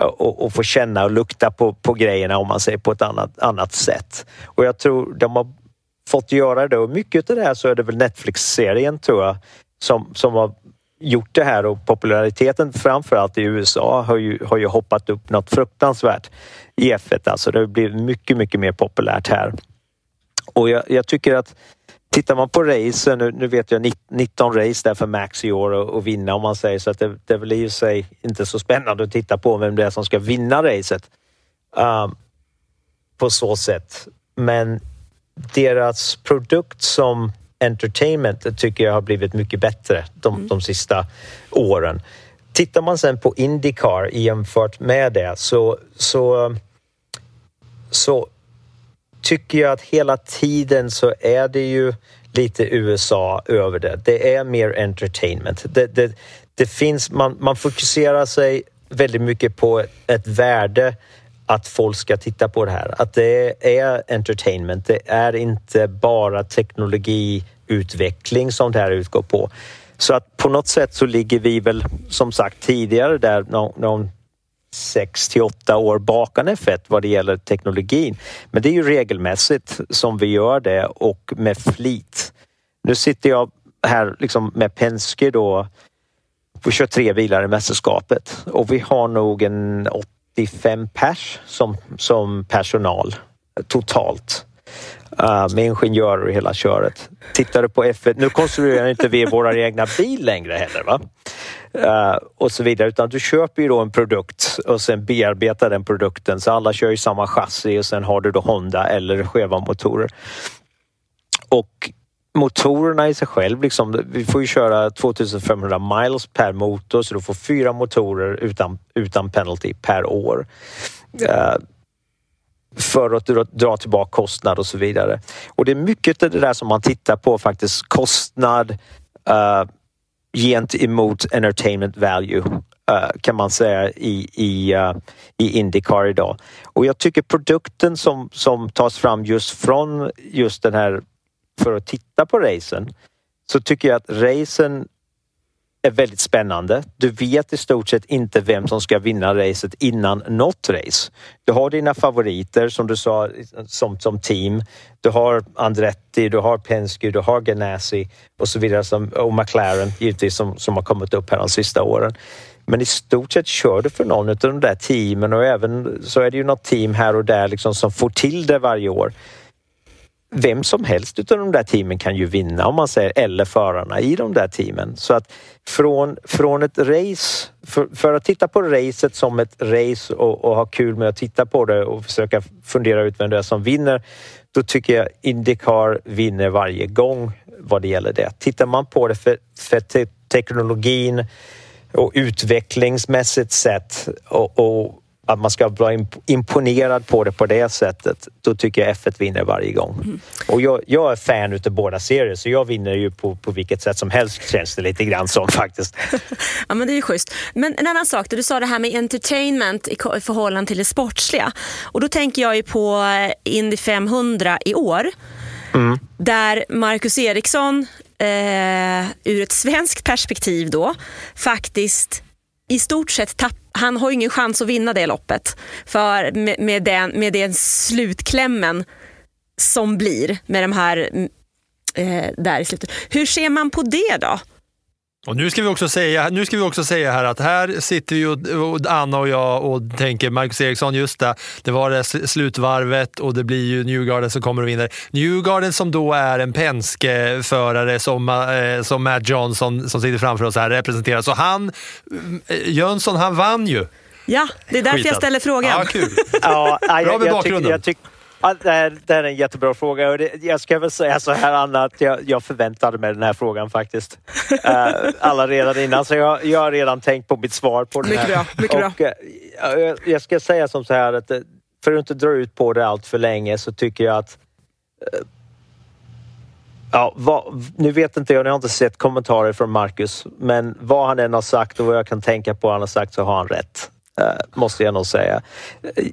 och, och få känna och lukta på, på grejerna om man säger på ett annat, annat sätt. Och jag tror de har fått göra det och mycket av det här så är det väl Netflix-serien tror jag som, som har gjort det här och populariteten framförallt i USA har ju, har ju hoppat upp något fruktansvärt i F1. Alltså det har blivit mycket, mycket mer populärt här. Och jag, jag tycker att Tittar man på racen, nu, nu vet jag 19 race där för Max i år att vinna om man säger så att det, det väl i sig inte så spännande att titta på vem det är som ska vinna racet. Um, på så sätt. Men deras produkt som entertainment tycker jag har blivit mycket bättre de, mm. de sista åren. Tittar man sen på Indycar jämfört med det så, så, så tycker jag att hela tiden så är det ju lite USA över det. Det är mer entertainment. Det, det, det finns, man, man fokuserar sig väldigt mycket på ett värde att folk ska titta på det här. Att det är entertainment. Det är inte bara teknologiutveckling som det här utgår på. Så att på något sätt så ligger vi väl som sagt tidigare där någon, sex till åtta år bakom F1 vad det gäller teknologin. Men det är ju regelmässigt som vi gör det och med flit. Nu sitter jag här liksom med Penske då. Vi kör tre bilar i mästerskapet och vi har nog en 85 pers som, som personal totalt. Uh, med ingenjörer och hela köret. Tittar du på F1, nu konstruerar inte vi våra egna bil längre heller. Va? Eh, och så vidare, utan du köper ju då en produkt och sen bearbetar den produkten. Så alla kör ju samma chassi och sen har du då Honda eller Cheva-motorer. Och motorerna i sig själv, liksom, vi får ju köra 2500 miles per motor så du får fyra motorer utan, utan penalty per år. Uh, för att dra tillbaka kostnad och så vidare. Och det är mycket av det där som man tittar på faktiskt. Kostnad uh, gentemot entertainment value. Eh, kan man säga i, i, eh, i Indycar idag. Och jag tycker produkten som, som tas fram just från just den här för att titta på racen så tycker jag att racen är väldigt spännande. Du vet i stort sett inte vem som ska vinna racet innan något race. Du har dina favoriter som du sa som, som team. Du har Andretti, du har Penske, du har Ganassi och så vidare som, och McLaren givetvis som, som har kommit upp här de sista åren. Men i stort sett kör du för någon av de där teamen och även så är det ju något team här och där liksom som får till det varje år vem som helst utav de där teamen kan ju vinna om man säger eller förarna i de där teamen. Så att från, från ett race, för, för att titta på racet som ett race och, och, ha kul med att titta på det och försöka fundera ut vem det är som vinner, då tycker jag Indycar vinner varje gång vad det gäller det. Tittar man på det för, för te teknologin och utvecklingsmässigt sett och, och att man ska vara imponerad på det på det sättet, då tycker jag F1 vinner varje gång. Mm. Och jag, jag, är fan utav båda serier så jag vinner ju på, på vilket sätt som helst känns det lite grann som faktiskt. ja men det är ju schysst. Men en annan sak, du sa det här med entertainment i förhållande till det sportsliga. Och då tänker jag ju på eh, Indy 500 i år. Mm. Där Marcus Eriksson eh, ur ett svenskt perspektiv då faktiskt i stort sett tapp, han har ingen chans att vinna det loppet. För med, med, den, med den slutklämmen som blir med de här mm, eh, där i slutet. Hur ser man på det då? Och nu ska vi också säga, nu ska vi också säga här att här sitter ju Anna och jag och tänker Marcus Eriksson, just det, det var det slutvarvet och det blir ju Newgarden som kommer och vinner. Newgarden som då är en Penske-förare som, eh, som Matt Johnson som sitter framför oss här representerar. Så han, eh, Jönsson, han vann ju. Ja, det är därför Skiten. jag ställer frågan. Ja, kul. ja, Bra med bakgrunden. Jag tyck, Ja, det, här, det här är en jättebra fråga och det, jag ska väl säga så här Anna att jag, jag förväntade mig den här frågan faktiskt. Uh, alla redan innan så jag, jag har redan tänkt på mitt svar på den här. Mycket bra. Mycket och, bra. Uh, jag ska säga som så här att eh, för att inte dra ut på det allt för länge så tycker jag att uh, Ja, vad, nu vet inte jag, jag har inte sett kommentarer från Marcus, men vad han än har sagt och vad jag kan tänka på han har sagt så har han rätt. Eh, måste jag nog säga. Eh,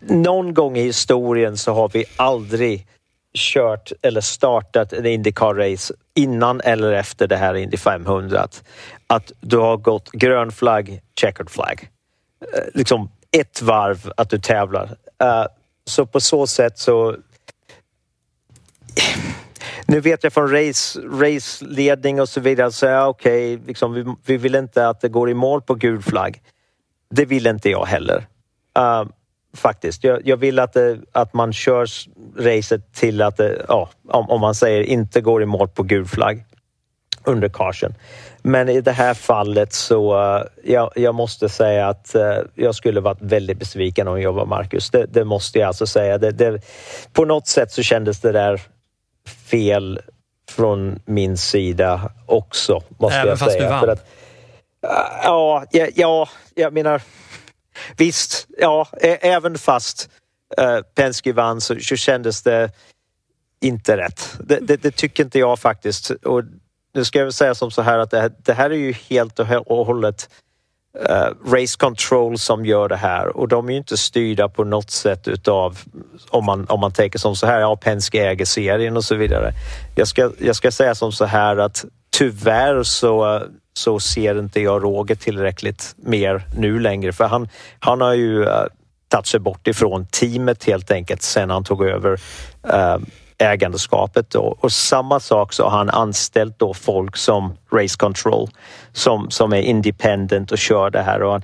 någon gång i historien så har vi aldrig kört eller startat en Indycar-race innan eller efter det här Indy 500. Att du har gått grön flagg, checkered flagg. Eh, liksom ett varv att du tävlar. Så på så sätt så... Nu vet jag från race, raceledning och så vidare, så ja, okej, okay, liksom, vi, vi vill inte att det går i mål på gul flagg. Det vill inte jag heller. Uh, faktiskt. Jag, jag, vill att, det, att man kör racet till att det, ja, om, om man säger inte går i mål på gul flagg under caution. Men i det här fallet så uh, jag, jag måste säga att uh, jag skulle varit väldigt besviken om jag var Marcus. Det, det måste jag alltså säga. Det, på något sätt så kändes det där fel från min sida också, måste Även jag fast säga. du vann? Att, Ja, ja, ja, jag menar visst, ja, även fast uh, Penske vann så, så kändes det inte rätt. Det, det, det, tycker inte jag faktiskt. Och nu ska jag väl säga som så här att det, det här är ju helt och hållet uh, Race Control som gör det här och de är ju inte styrda på något sätt utav om man, om man tänker som så här, ja Penske äger serien och så vidare. Jag ska, jag ska säga som så här att tyvärr så så ser inte jag Roger tillräckligt mer nu längre för han, han har ju uh, tagit sig bort ifrån teamet helt enkelt sen han tog över uh, ägandeskapet. Då. Och samma sak så har han anställt då folk som Race Control som, som är independent och kör det här. Och han,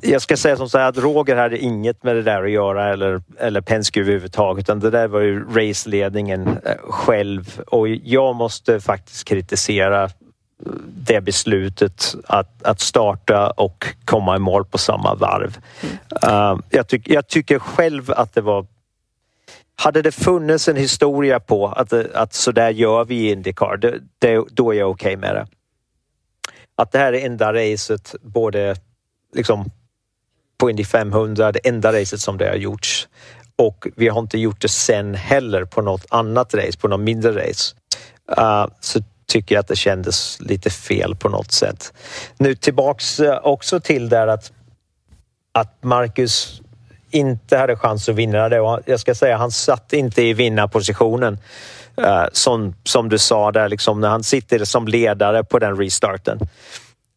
jag ska säga som så här att Roger hade inget med det där att göra eller, eller Penske överhuvudtaget utan det där var ju raceledningen eh, själv och jag måste faktiskt kritisera det beslutet att, att starta och komma i mål på samma varv. Mm. Uh, jag, tyck, jag tycker själv att det var hade det funnits en historia på att, att så där gör vi i Indycar, det, det, då är jag okej okay med det. Att det här är enda racet, både liksom på Indy 500, det enda racet som det har gjorts. Och vi har inte gjort det sen heller på något annat race, på något mindre race. Uh, så tycker att det kändes lite fel på något sätt. Nu tillbaks eh, också till där att, att Marcus inte hade chans att vinna det och jag ska säga han satt inte i vinnarpositionen. Uh, som, som du sa där, liksom, när han sitter som ledare på den restarten.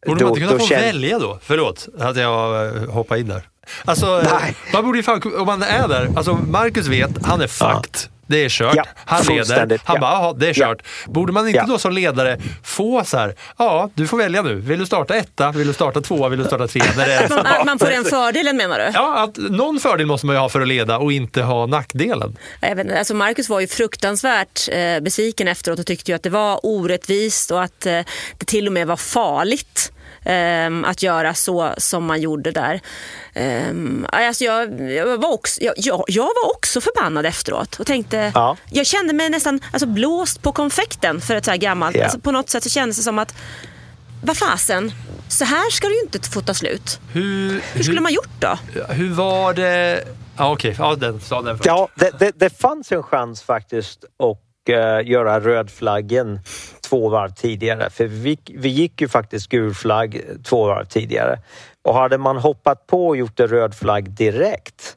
Borde man inte kunna få känner... välja då? Förlåt att jag eh, hoppar in där. Alltså, Nej. man borde ju fan, om man är där, alltså Marcus vet, han är fucked. Ja. Det är kört. Ja, han leder. Han ja. bara, jaha, det är kört. Ja. Borde man inte Ja. då som ledare få så här, ja, du får välja nu. Vill du starta etta? Vill du starta tvåa? Vill du starta trea? Man, att man får den fördelen menar du? Ja, att någon fördel måste man ju ha för att leda och inte ha nackdelen. Inte, alltså Marcus var ju fruktansvärt eh, besviken efteråt och tyckte ju att det var orättvist och att eh, det till och med var farligt eh, att göra så som man gjorde där. Eh, alltså jag, jag, var också, jag, jag, var också förbannad efteråt och tänkte, Ja. jag kände mig nästan alltså, blåst på konfekten för ett så här gammalt. Ja. Alltså, på något sätt så kändes det som att, vad fasen, så här ska det ju inte få ta slut. Hur, Hur skulle man gjort då? hur var det? Ja, okej. Ja, den, sa den först. Ja, det, det, det fanns en chans faktiskt att eh, göra rödflaggen två varv tidigare. För vi, vi gick ju faktiskt gul flagg två varv tidigare. Och hade man hoppat på och gjort en röd flagg direkt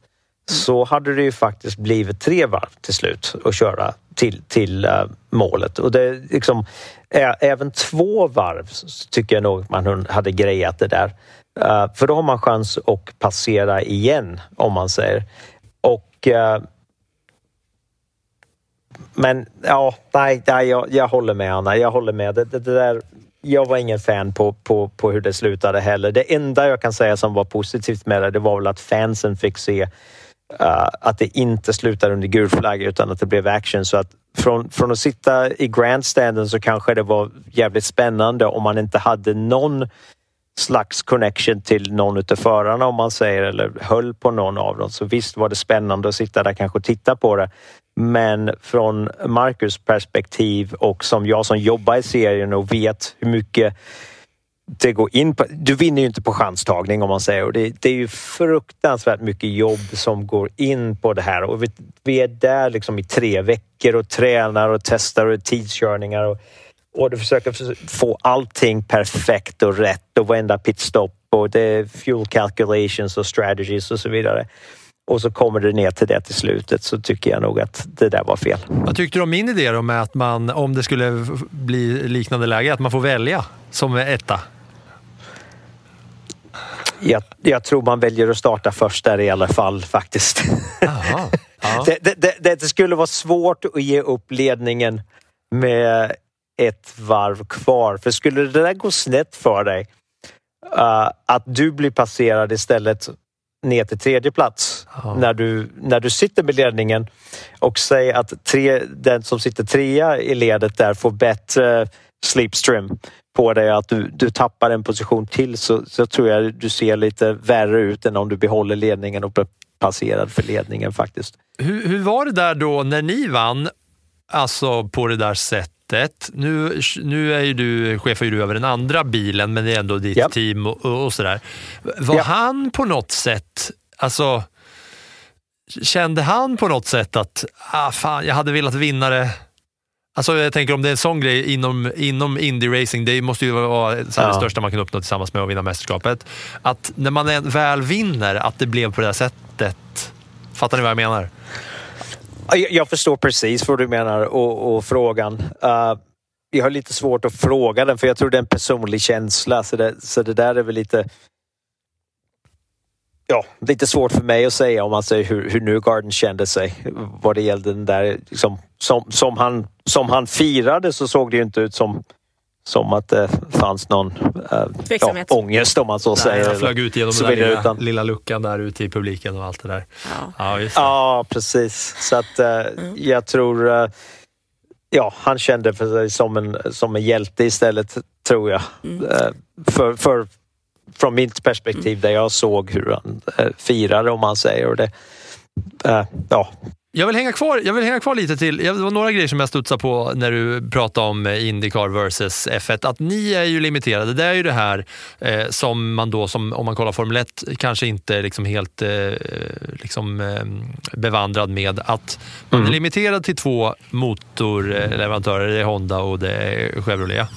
så hade det ju faktiskt blivit tre varv till slut att köra till, till eh, målet. Och det liksom, ä, även två varv tycker jag nog man hade grejat det där. Eh, för då har man chans att passera igen om man säger. Och eh, men ja, nej, nej jag, jag håller med Anna. Jag håller med. Det, det, det där, jag var ingen fan på, på, på hur det slutade heller. Det enda jag kan säga som var positivt med det, det var väl att fansen fick se uh, att det inte slutade under gul flagg utan att det blev action. Så att från, från att sitta i grandstanden så kanske det var jävligt spännande om man inte hade någon slags connection till någon utav förarna om man säger eller höll på någon av dem. Så visst var det spännande att sitta där kanske och titta på det. Men från Marcus perspektiv och som jag som jobbar i serien och vet hur mycket det går in på. Du vinner ju inte på chanstagning om man säger och det, det är ju fruktansvärt mycket jobb som går in på det här och vi, vi är där liksom i tre veckor och tränar och testar och tidskörningar och, och du försöker få allting perfekt och rätt och varenda pitstop och det är fuel calculations och strategies och så vidare. Och så kommer det ner till det till slutet så tycker jag nog att det där var fel. Vad tyckte du om min idé då med att man, om det skulle bli liknande läge, att man får välja som etta? Jag, jag tror man väljer att starta först där i alla fall faktiskt. Jaha. Ja. Det, det, det, det skulle vara svårt att ge upp ledningen med ett varv kvar. För skulle det där gå snett för dig, uh, att du blir passerad istället ner till tredje plats Ja. när, du, när du sitter med ledningen och säg att tre, den som sitter trea i ledet där får bättre slipstream på dig, att du, du tappar en position till så, så tror jag du ser lite värre ut än om du behåller ledningen och blir passerad för ledningen faktiskt. Hur, hur var det där då när ni vann, alltså på det där sättet? Nu, nu är ju du, chefar ju du över den andra bilen, men det är ändå ditt Ja. team och, och, sådär. Var Ja. han på något sätt, alltså kände han på något sätt att, ah, fan, jag hade velat vinna det Alltså jag tänker om det är en sån grej inom, inom indie-racing, det måste ju vara det Ja. största man kan uppnå tillsammans med att vinna mästerskapet. Att när man väl vinner, att det blev på det här sättet. Fattar ni vad jag menar? Ja, Jag, jag förstår precis vad du menar och, och frågan. Uh, jag har lite svårt att fråga den för jag tror det är en personlig känsla så det, så det där är väl lite Ja, lite svårt för mig att säga om man säger hur, hur Newgarden kände sig vad det gällde den där liksom, som, som, han, som han firade så såg det ju inte ut som som att det fanns någon uh, ja, ångest om man så Nej, säger. han flög ut genom Så den där lilla, utan- lilla luckan där ute i publiken och allt det där. Ja. Ja, just det. Ja, precis. Så att eh, jag tror... eh, ja, han kände för sig som en, som en hjälte istället, tror jag. Eh, för, för, från mitt perspektiv där jag såg hur han eh, firade, om man säger. Och det, eh, ja, Jag vill, hänga kvar, jag vill hänga kvar lite till. Det var några grejer som jag studsade på när du pratade om eh, Indycar versus F1. Att ni är ju limiterade. Det är ju det här eh, som man då, som, om man kollar Formel 1, kanske inte är liksom helt eh, liksom, eh, bevandrad med. Att man Mm. är limiterad till två motorleverantörer. Det är Honda och det är Chevrolet.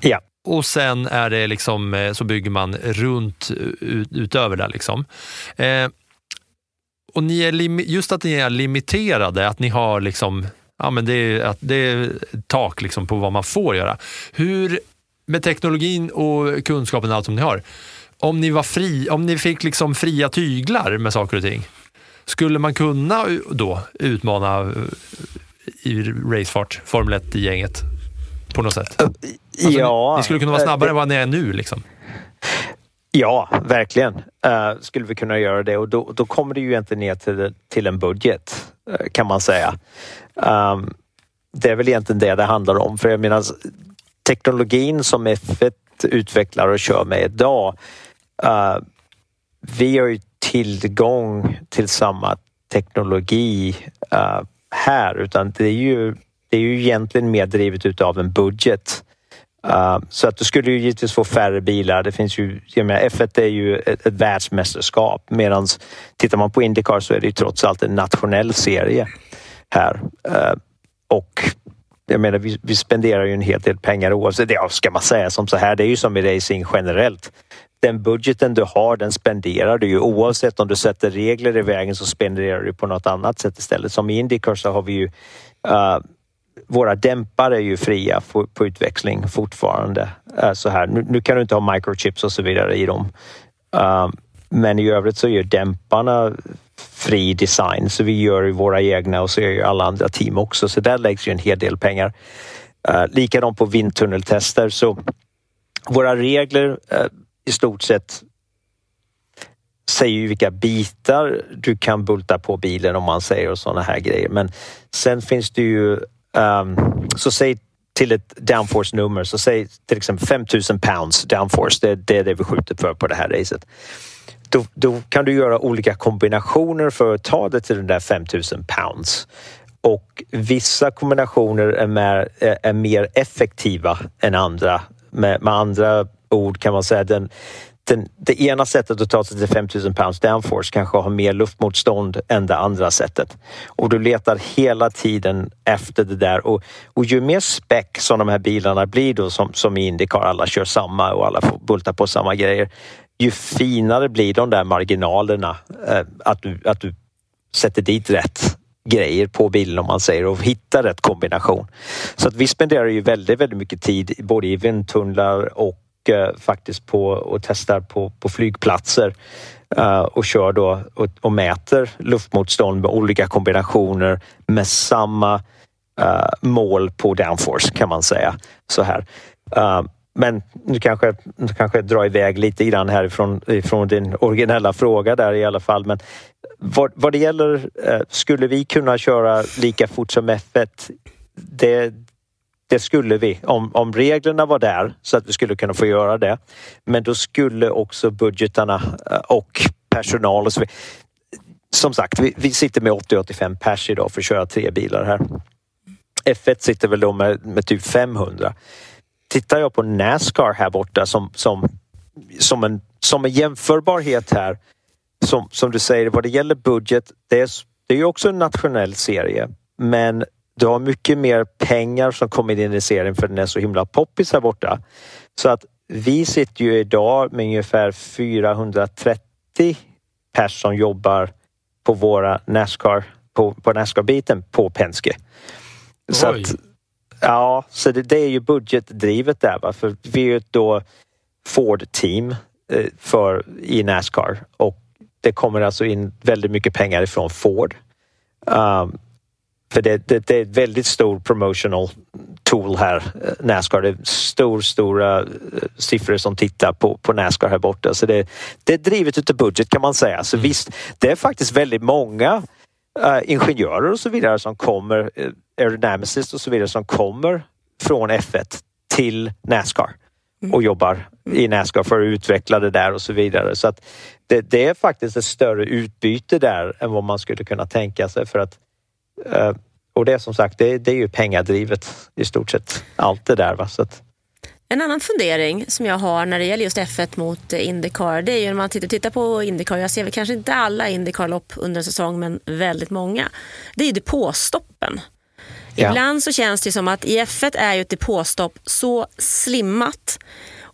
Ja. Och sen är det liksom, eh, så bygger man runt ut, utöver det. Liksom. Eh, och ni är lim- just att ni är limiterade, att ni har liksom, ja, men det, är, att det är tak liksom på vad man får göra. Hur, med teknologin och kunskapen och allt som ni har, om ni, var fri, om ni fick liksom fria tyglar med saker och ting, skulle man kunna då utmana eh, i racefart, Formel 1-gänget på något sätt? Alltså, ja, ni, ni skulle kunna vara eh, snabbare det- än vad ni är nu. Liksom. Ja, verkligen uh, skulle vi kunna göra det och då, då kommer det ju egentligen ner till, till en budget eh, kan man säga. Um, det är väl egentligen det det handlar om för jag menar teknologin som F1 utvecklar och kör med idag. Uh, vi har ju tillgång till samma teknologi uh, här utan det är ju det är ju egentligen mer drivet utav en budget. Uh, så att du skulle ju givetvis få färre bilar. Det finns ju, jag menar, F1 är ju ett, ett världsmästerskap medan tittar man på Indycar så är det ju trots allt en nationell serie här. Uh, och jag menar, vi, vi spenderar ju en hel del pengar oavsett. Det ska man säga som så här, det är ju som i racing generellt. Den budgeten du har, den spenderar du ju oavsett om du sätter regler i vägen så spenderar du på något annat sätt istället. Som i Indycar så har vi ju uh, våra dämpare är ju fria på, på utväxling fortfarande. Äh, så här. Nu, nu kan du inte ha microchips och så vidare i dem. Uh, men i övrigt så är dämparna fri design så vi gör ju våra egna och så gör ju alla andra team också så där läggs ju en hel del pengar. Uh, likadant på vindtunneltester så våra regler uh, i stort sett säger ju vilka bitar du kan bulta på bilen om man säger och sådana här grejer. Men sen finns det ju, um, så säg till ett downforce-nummer, så säg till exempel 5000 pounds downforce, det, det är det vi skjuter för på det här racet. Då, då kan du göra olika kombinationer för att ta det till den där 5000 pounds. Och vissa kombinationer är mer, är mer effektiva än andra. Med, med andra ord kan man säga den, den, det ena sättet att ta sig till 5000 pounds downforce kanske har mer luftmotstånd än det andra sättet. Och du letar hela tiden efter det där och, och ju mer späck som de här bilarna blir då som, som i Indycar, alla kör samma och alla får bulta på samma grejer. Ju finare blir de där marginalerna eh, att, du, att du sätter dit rätt grejer på bilen om man säger och hittar rätt kombination. Så att vi spenderar ju väldigt, väldigt mycket tid både i vindtunnlar och mycket faktiskt på och testar på, på flygplatser uh, och kör då och, och mäter luftmotstånd med olika kombinationer med samma uh, mål på downforce kan man säga så här. Uh, men nu kanske, nu kanske jag drar iväg lite grann härifrån ifrån din originella fråga där i alla fall. Men vad, vad det gäller, eh, skulle vi kunna köra lika fort som F1? Det, det skulle vi om, om reglerna var där så att vi skulle kunna få göra det. Men då skulle också budgetarna eh, och personal och så vidare. Som sagt, vi, vi sitter med 80-85 pers idag för att köra tre bilar här. F1 sitter väl då med, med typ 500. Tittar jag på Nascar här borta som, som, som, en, som en jämförbarhet här som, som du säger, vad det gäller budget, det är, det är ju också en nationell serie, men du har mycket mer pengar som kommer in i serien för den är så himla poppis här borta. Så att vi sitter ju idag med ungefär 430 pers som jobbar på våra Nascar, på, på Nascar-biten på Penske. Så att, ja, så det, det är ju budgetdrivet där. Va? För vi är ju ett då Ford-team eh, för, i Nascar och det kommer alltså in väldigt mycket pengar ifrån Ford. Um, för det, det, det är ett väldigt stor promotional tool här, eh, Nascar. Det är stor, stora eh, siffror som tittar på, på Nascar här borta. Så det, det är drivet utav budget kan man säga. Så visst, det är faktiskt väldigt många eh, ingenjörer och så vidare som kommer, uh, aerodynamicists och så vidare som kommer från F1 till Nascar och jobbar i Nascar för att utveckla det där och så vidare. Så att det, det är faktiskt ett större utbyte där än vad man skulle kunna tänka sig för att Eh, och det är som sagt, det, det är ju pengadrivet i stort sett. Allt det där. Va? Så att, En annan fundering som jag har när det gäller just F1 mot eh, Indycar, det är ju när man tittar, tittar på Indycar, jag ser väl kanske inte alla Indycar-lopp under en säsong, men väldigt många. Det är ju depåstoppen. Ja. Ibland så känns det som att i F1 är ju ett depåstopp så slimmat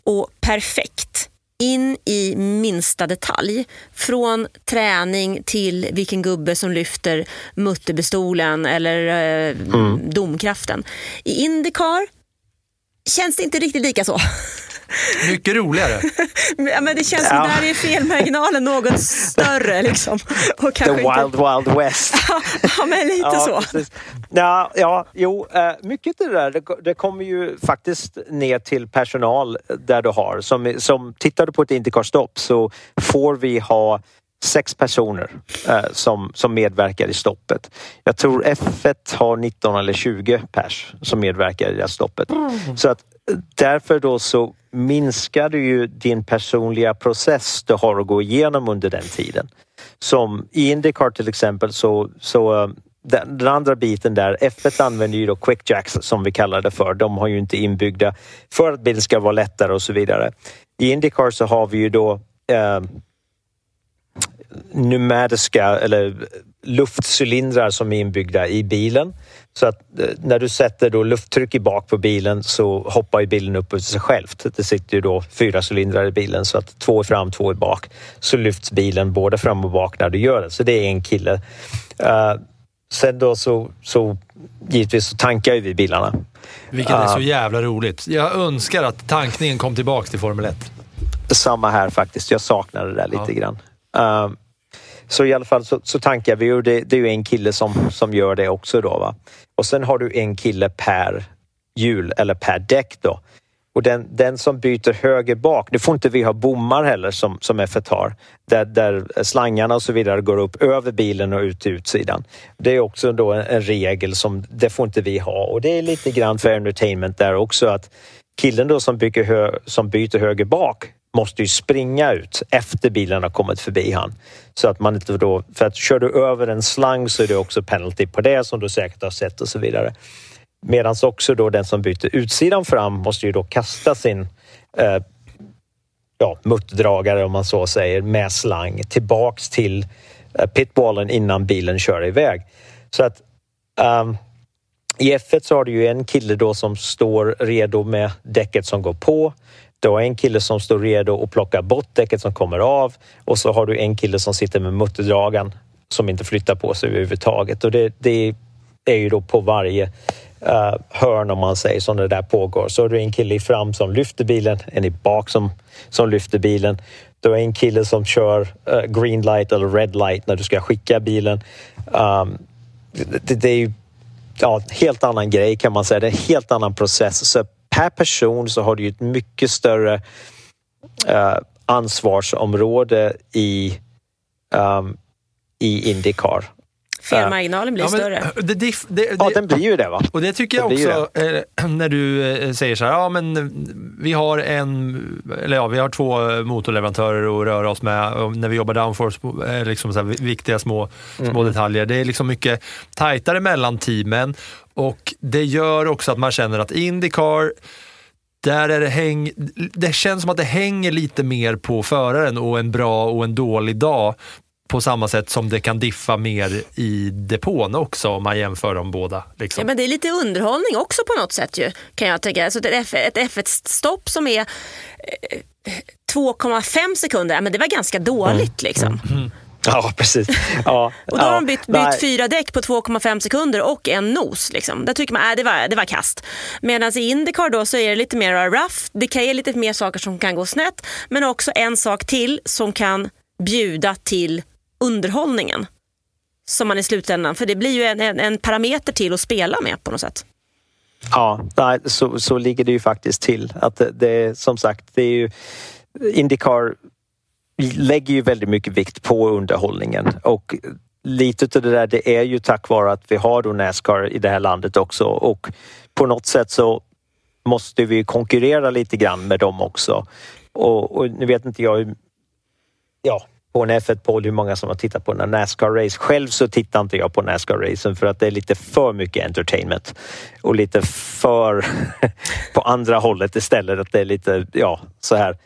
och perfekt in i minsta detalj. Från träning till vilken gubbe som lyfter mutterbestolen eller eh, domkraften. I Indycar känns det inte riktigt lika så. Mycket roligare. Ja, Men det känns som Ja. där är felmarginalen något större. Liksom. Och the wild, inte... wild west. Ja, men lite så. precis. Ja, ja, jo, eh, mycket det där, det, det kommer ju faktiskt ner till personal där du har. Som, som tittar du på ett Indycar-stopp så får vi ha sex personer eh, som, som medverkar i stoppet. Jag tror F1 har 19 eller 20 pers som medverkar i det här stoppet. Så att därför då så minskar du ju din personliga process du har att gå igenom under den tiden. Som i Indycar till exempel så, så eh, den, den andra biten där, F1 använder ju då quick jacks som vi kallar det för. De har ju inte inbyggda för att bilen ska vara lättare och så vidare. I Indycar så har vi ju då eh, pneumatiska eller luftcylindrar som är inbyggda i bilen. Så att eh, när du sätter då lufttryck i bak på bilen så hoppar ju bilen upp av sig självt. Det sitter ju då fyra cylindrar i bilen så att två är fram, två är bak. Så lyfts bilen både fram och bak när du gör det. Så det är en kille. Eh, sen då så, så givetvis så tankar ju vi bilarna. Vilket är så Ah. jävla roligt. Jag önskar att tankningen kom tillbaka till Formel 1. Samma här faktiskt. Jag saknar det där lite Ja. grann. Um, så i alla fall så, så tankar vi och det, det är ju en kille som, som gör det också då. Va? Och sen har du en kille per hjul eller per däck då. Och den, den som byter höger bak, nu får inte vi ha bommar heller som, som F1 har, där, där slangarna och så vidare går upp över bilen och ut till utsidan. Det är också då en, en regel som, det får inte vi ha och det är lite grann för entertainment där också att killen då som, bygger hö, som byter höger bak måste ju springa ut efter bilen har kommit förbi han. Så att man inte då, för att kör du över en slang så är det också penalty på det som du säkert har sett och så vidare. Medan också då den som byter utsidan fram måste ju då kasta sin eh, ja, muttdragare om man så säger med slang tillbaks till eh, pitwallen innan bilen kör iväg. Så att um, i F1 så har du ju en kille då som står redo med däcket som går på. Du har en kille som står redo att plocka bort däcket som kommer av och så har du en kille som sitter med mutterdragaren som inte flyttar på sig överhuvudtaget. Och det, det är ju då på varje uh, hörn om man säger som det där pågår. Så har du en kille i fram som lyfter bilen, en i bak som, som lyfter bilen. Du har en kille som kör uh, green light eller red light när du ska skicka bilen. Um, det, det är ju ja, helt annan grej kan man säga. Det är en helt annan process. Så per person så har du ju ett mycket större eh, ansvarsområde i, um, i Indycar. Felmarginalen blir Ja, men, större. det, det, det, Ja, den blir ju det va? Och det tycker jag också, eh, när du eh, säger så här, ja men eh, vi har en, eller ja, vi har två eh, motorleverantörer att röra oss med och när vi jobbar downforce, eh, liksom så här viktiga små, små detaljer. Det är liksom mycket tajtare mellan teamen och det gör också att man känner att Indycar där är det, häng, det känns som att det hänger lite mer på föraren och en bra och en dålig dag på samma sätt som det kan diffa mer i depån också om man jämför de båda. Liksom. Ja, men det är lite underhållning också på något sätt ju, kan jag tänka. Så ett F- ett F1-stopp som är eh, 2,5 sekunder, ja, men det var ganska dåligt liksom. Ja, precis. Ja, Och då har ja, de bytt, bytt fyra däck på 2,5 sekunder och en nos. Liksom. Där tycker man äh, det, var, det var kast. Medan i Indycar då så är det lite mer rough. Det kan ge lite mer saker som kan gå snett. Men också en sak till som kan bjuda till underhållningen. Som man i slutändan, för det blir ju en, en, en parameter till att spela med på något sätt. Ja, nej, så, så ligger det ju faktiskt till. Att det, det är som sagt, det är ju Indycar lägger ju väldigt mycket vikt på underhållningen och lite av det där det är ju tack vare att vi har då Nascar i det här landet också och på något sätt så måste vi konkurrera lite grann med dem också. Och, och nu vet inte jag hur, ja, på en F1-podd hur många som har tittat på en Nascar-race. Själv så tittar inte jag på Nascar-racen för att det är lite för mycket entertainment och lite för på andra hållet istället. Att det är lite, ja, så här.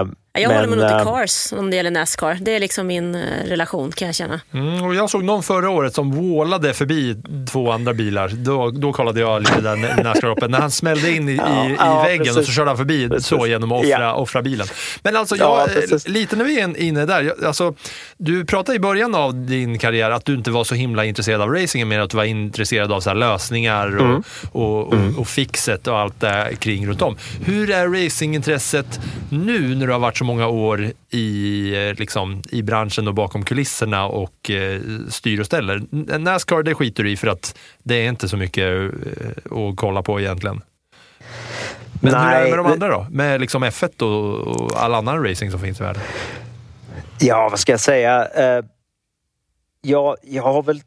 Um, jag håller mig nog till eh, Cars om det gäller Nascar. Det är liksom min eh, relation kan jag känna. Mm, och jag såg någon förra året som vålade förbi två andra bilar. Då, då kollade jag lite där Nascar-loppet. När han smällde in i, Ja, i, i ja, väggen precis. och så körde han förbi Precis. så genom att offra, Ja. offra bilen. Men alltså, Ja, jag, precis. lite när vi är inne där. Jag, alltså, du pratade i början av din karriär att du inte var så himla intresserad av racingen, men att du var intresserad av så här lösningar och, Mm. och, och, och fixet och allt det kring runt om. Hur är racingintresset nu när du har varit så många år i, eh, liksom, i branschen och bakom kulisserna och eh, styr och ställer? Nascar det skiter du i för att det är inte så mycket eh, att kolla på egentligen. Men hur är det Nej, med de andra då? Med liksom F1 och, och all annan racing som finns i världen? Ja, vad ska jag säga? Eh, jag, jag har väl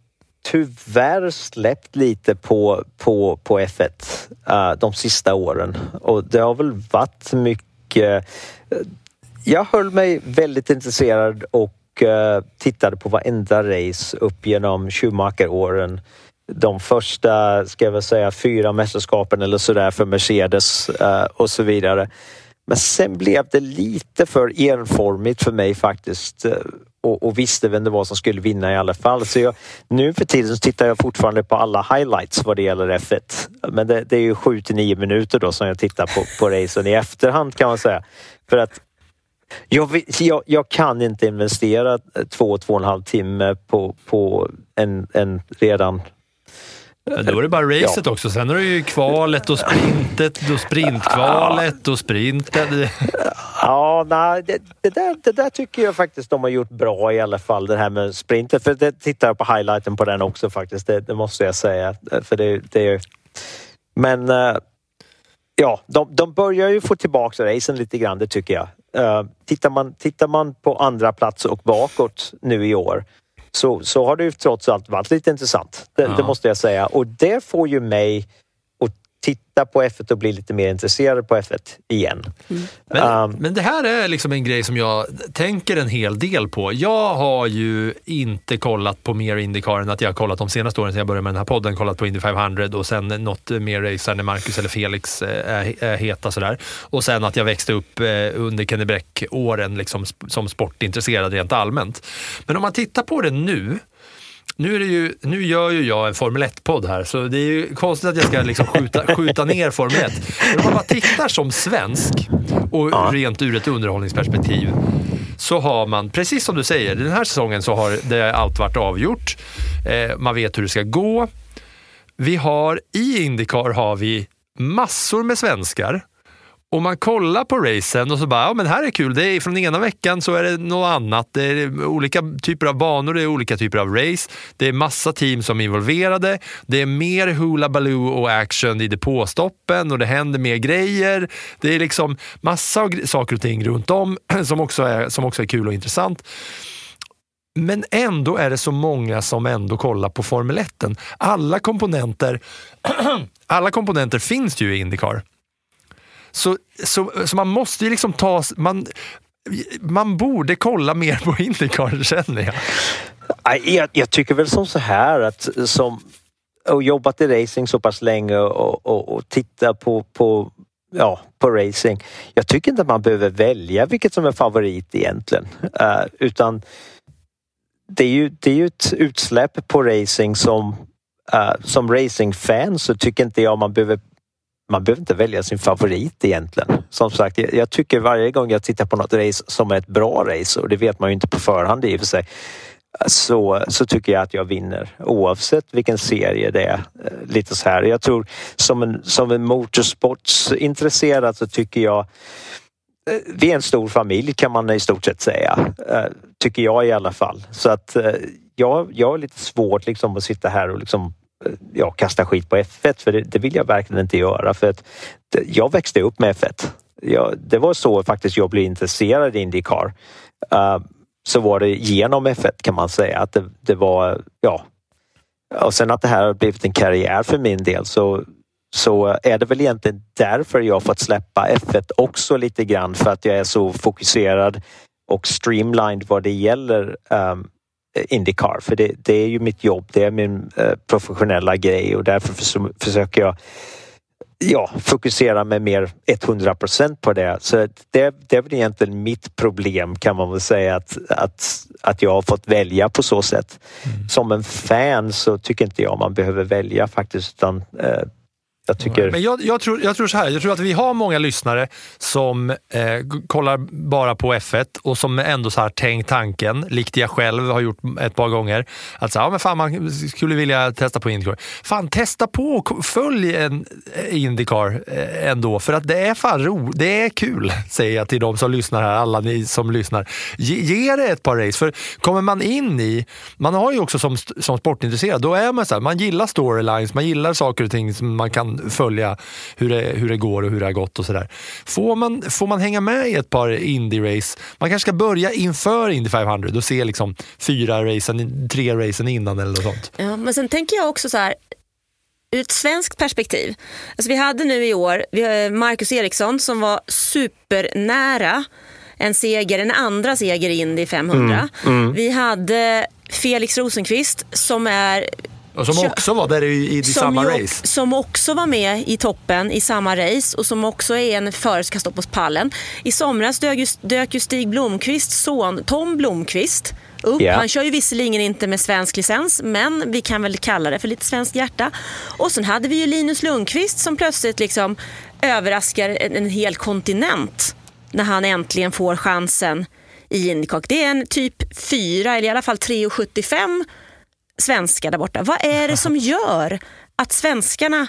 tyvärr släppt lite på, på, på F1 eh, de sista åren och det har väl varit mycket jag höll mig väldigt intresserad och eh, tittade på varenda race upp genom Schumacher-åren. De första, ska jag väl säga, fyra mästerskapen eller sådär för Mercedes eh, och så vidare. Men sen blev det lite för enformigt för mig faktiskt eh, och, och visste vem det var som skulle vinna i alla fall. Så jag, nu för tiden så tittar jag fortfarande på alla highlights vad det gäller F1. Men det, det är ju 7 till 9 minuter då som jag tittar på, på racen i efterhand kan man säga. För att jag, jag, jag kan inte investera två, två och en halv timme på, på en, en redan då är det bara racet Ja. också. Sen har du ju kvalet och sprintet och sprintkvalet och sprinten. Ja, nej, det, det, där, det där tycker jag faktiskt de har gjort bra i alla fall, det här med sprinten. För det tittar jag på highlighten på den också faktiskt, det, det måste jag säga. För det, det är, men eh, ja, de, de börjar ju få tillbaka racen lite grann, det tycker jag. Eh, tittar, man, tittar man på andra plats och bakåt nu i år så, så har det ju trots allt varit lite intressant. Det, Ja. det måste jag säga. Och det får ju mig titta på F1 och bli lite mer intresserad på F1 igen. Men, Um, men det här är liksom en grej som jag tänker en hel del på. Jag har ju inte kollat på mer Indycar än att jag har kollat de senaste åren sedan jag började med den här podden, kollat på Indy 500 och sen något mer race när Marcus eller Felix eh, är, är heta sådär. Och sen att jag växte upp eh, under Kenny Bräck-åren liksom, som sportintresserad rent allmänt. Men om man tittar på det nu, nu, är det ju, nu gör ju jag en Formel 1-podd här, så det är ju konstigt att jag ska liksom skjuta, skjuta ner Formel 1. Men om man bara tittar som svensk och rent ur ett underhållningsperspektiv så har man, precis som du säger, den här säsongen så har det allt varit avgjort. Eh, man vet hur det ska gå. Vi har, i Indycar har vi massor med svenskar. Och man kollar på racen och så bara, ja men här är kul. Det är från ena veckan så är det något annat. Det är olika typer av banor, det är olika typer av race. Det är massa team som är involverade. Det är mer hula baloo och action i depåstoppen och det händer mer grejer. Det är liksom massa saker och ting runt om som också är, som också är kul och intressant. Men ändå är det så många som ändå kollar på Formel 1. Alla komponenter, alla komponenter finns ju i Indycar. Så, så, så man måste ju liksom ta... Man, man borde kolla mer på Indycar känner jag. Jag, jag tycker väl som så här att som och jobbat i racing så pass länge och, och, och titta på, på, ja, på racing. Jag tycker inte att man behöver välja vilket som är favorit egentligen. uh, utan det är, ju, det är ju ett utsläpp på racing som uh, som racingfan så tycker inte jag man behöver man behöver inte välja sin favorit egentligen. Som sagt, jag, jag tycker varje gång jag tittar på något race som är ett bra race och det vet man ju inte på förhand i och för sig så, så tycker jag att jag vinner oavsett vilken serie det är. Eh, lite så här. Jag tror som en, som en motorsportsintresserad så tycker jag eh, vi är en stor familj kan man i stort sett säga. Eh, tycker jag i alla fall. Så att jag, jag har lite svårt liksom att sitta här och liksom ja, kasta skit på F1 för det, det vill jag verkligen inte göra för att jag växte upp med F1. Jag, det var så faktiskt jag blev intresserad i Indycar. Uh, så var det genom F1 kan man säga att det, det var, ja. Och sen att det här har blivit en karriär för min del så, så är det väl egentligen därför jag har fått släppa F1 också lite grann för att jag är så fokuserad och streamlined vad det gäller um, Indycar. För det, det, är ju mitt jobb, det är min uh, professionella grej och därför för, försöker jag ja, fokusera mig mer 100 procent på det. Så det, det är väl egentligen mitt problem kan man väl säga att, att, att jag har fått välja på så sätt. Mm. Som en fan så tycker inte jag man behöver välja faktiskt utan eh, jag, tycker... Men jag, jag, tror, jag tror så här, jag tror att vi har många lyssnare som eh, kollar bara på F1 och som ändå så här tänkt tanken, likt jag själv har gjort ett par gånger, att så, ja, men fan, man skulle vilja testa på Indycar. Fan, testa på och följ en eh, Indycar eh, ändå, för att det är fan ro, det är kul, säger jag till de som lyssnar här, alla ni som lyssnar. Ge, ge det ett par race, för kommer man in i, man har ju också som, som sportintresserad, då är man så här, man gillar storylines, man gillar saker och ting som man kan följa hur det, hur det går och hur det har gått och sådär. Får man, får man hänga med i ett par indie-race, man kanske ska börja inför Indy 500 och se liksom fyra racen, tre racen innan eller något sånt. Ja, men sen tänker jag också så här, ur ett svenskt perspektiv. Alltså vi hade nu i år vi har Marcus Eriksson som var supernära en seger, en andra seger i Indy 500. Mm, mm. Vi hade Felix Rosenqvist som är och som också var där i, i samma ju, race. Som också var med i toppen i samma race och som också är en förare som ska stå på pallen. I somras dök ju, dök ju Stig Blomqvists son Tom Blomqvist upp. Yeah. Han kör ju visserligen inte med svensk licens, men vi kan väl kalla det för lite svenskt hjärta. Och sen hade vi ju Linus Lundqvist som plötsligt liksom överraskar en, en hel kontinent när han äntligen får chansen i Indycar. Det är en typ 4, eller i alla fall 3,75 svenskar där borta. Vad är det som gör att svenskarna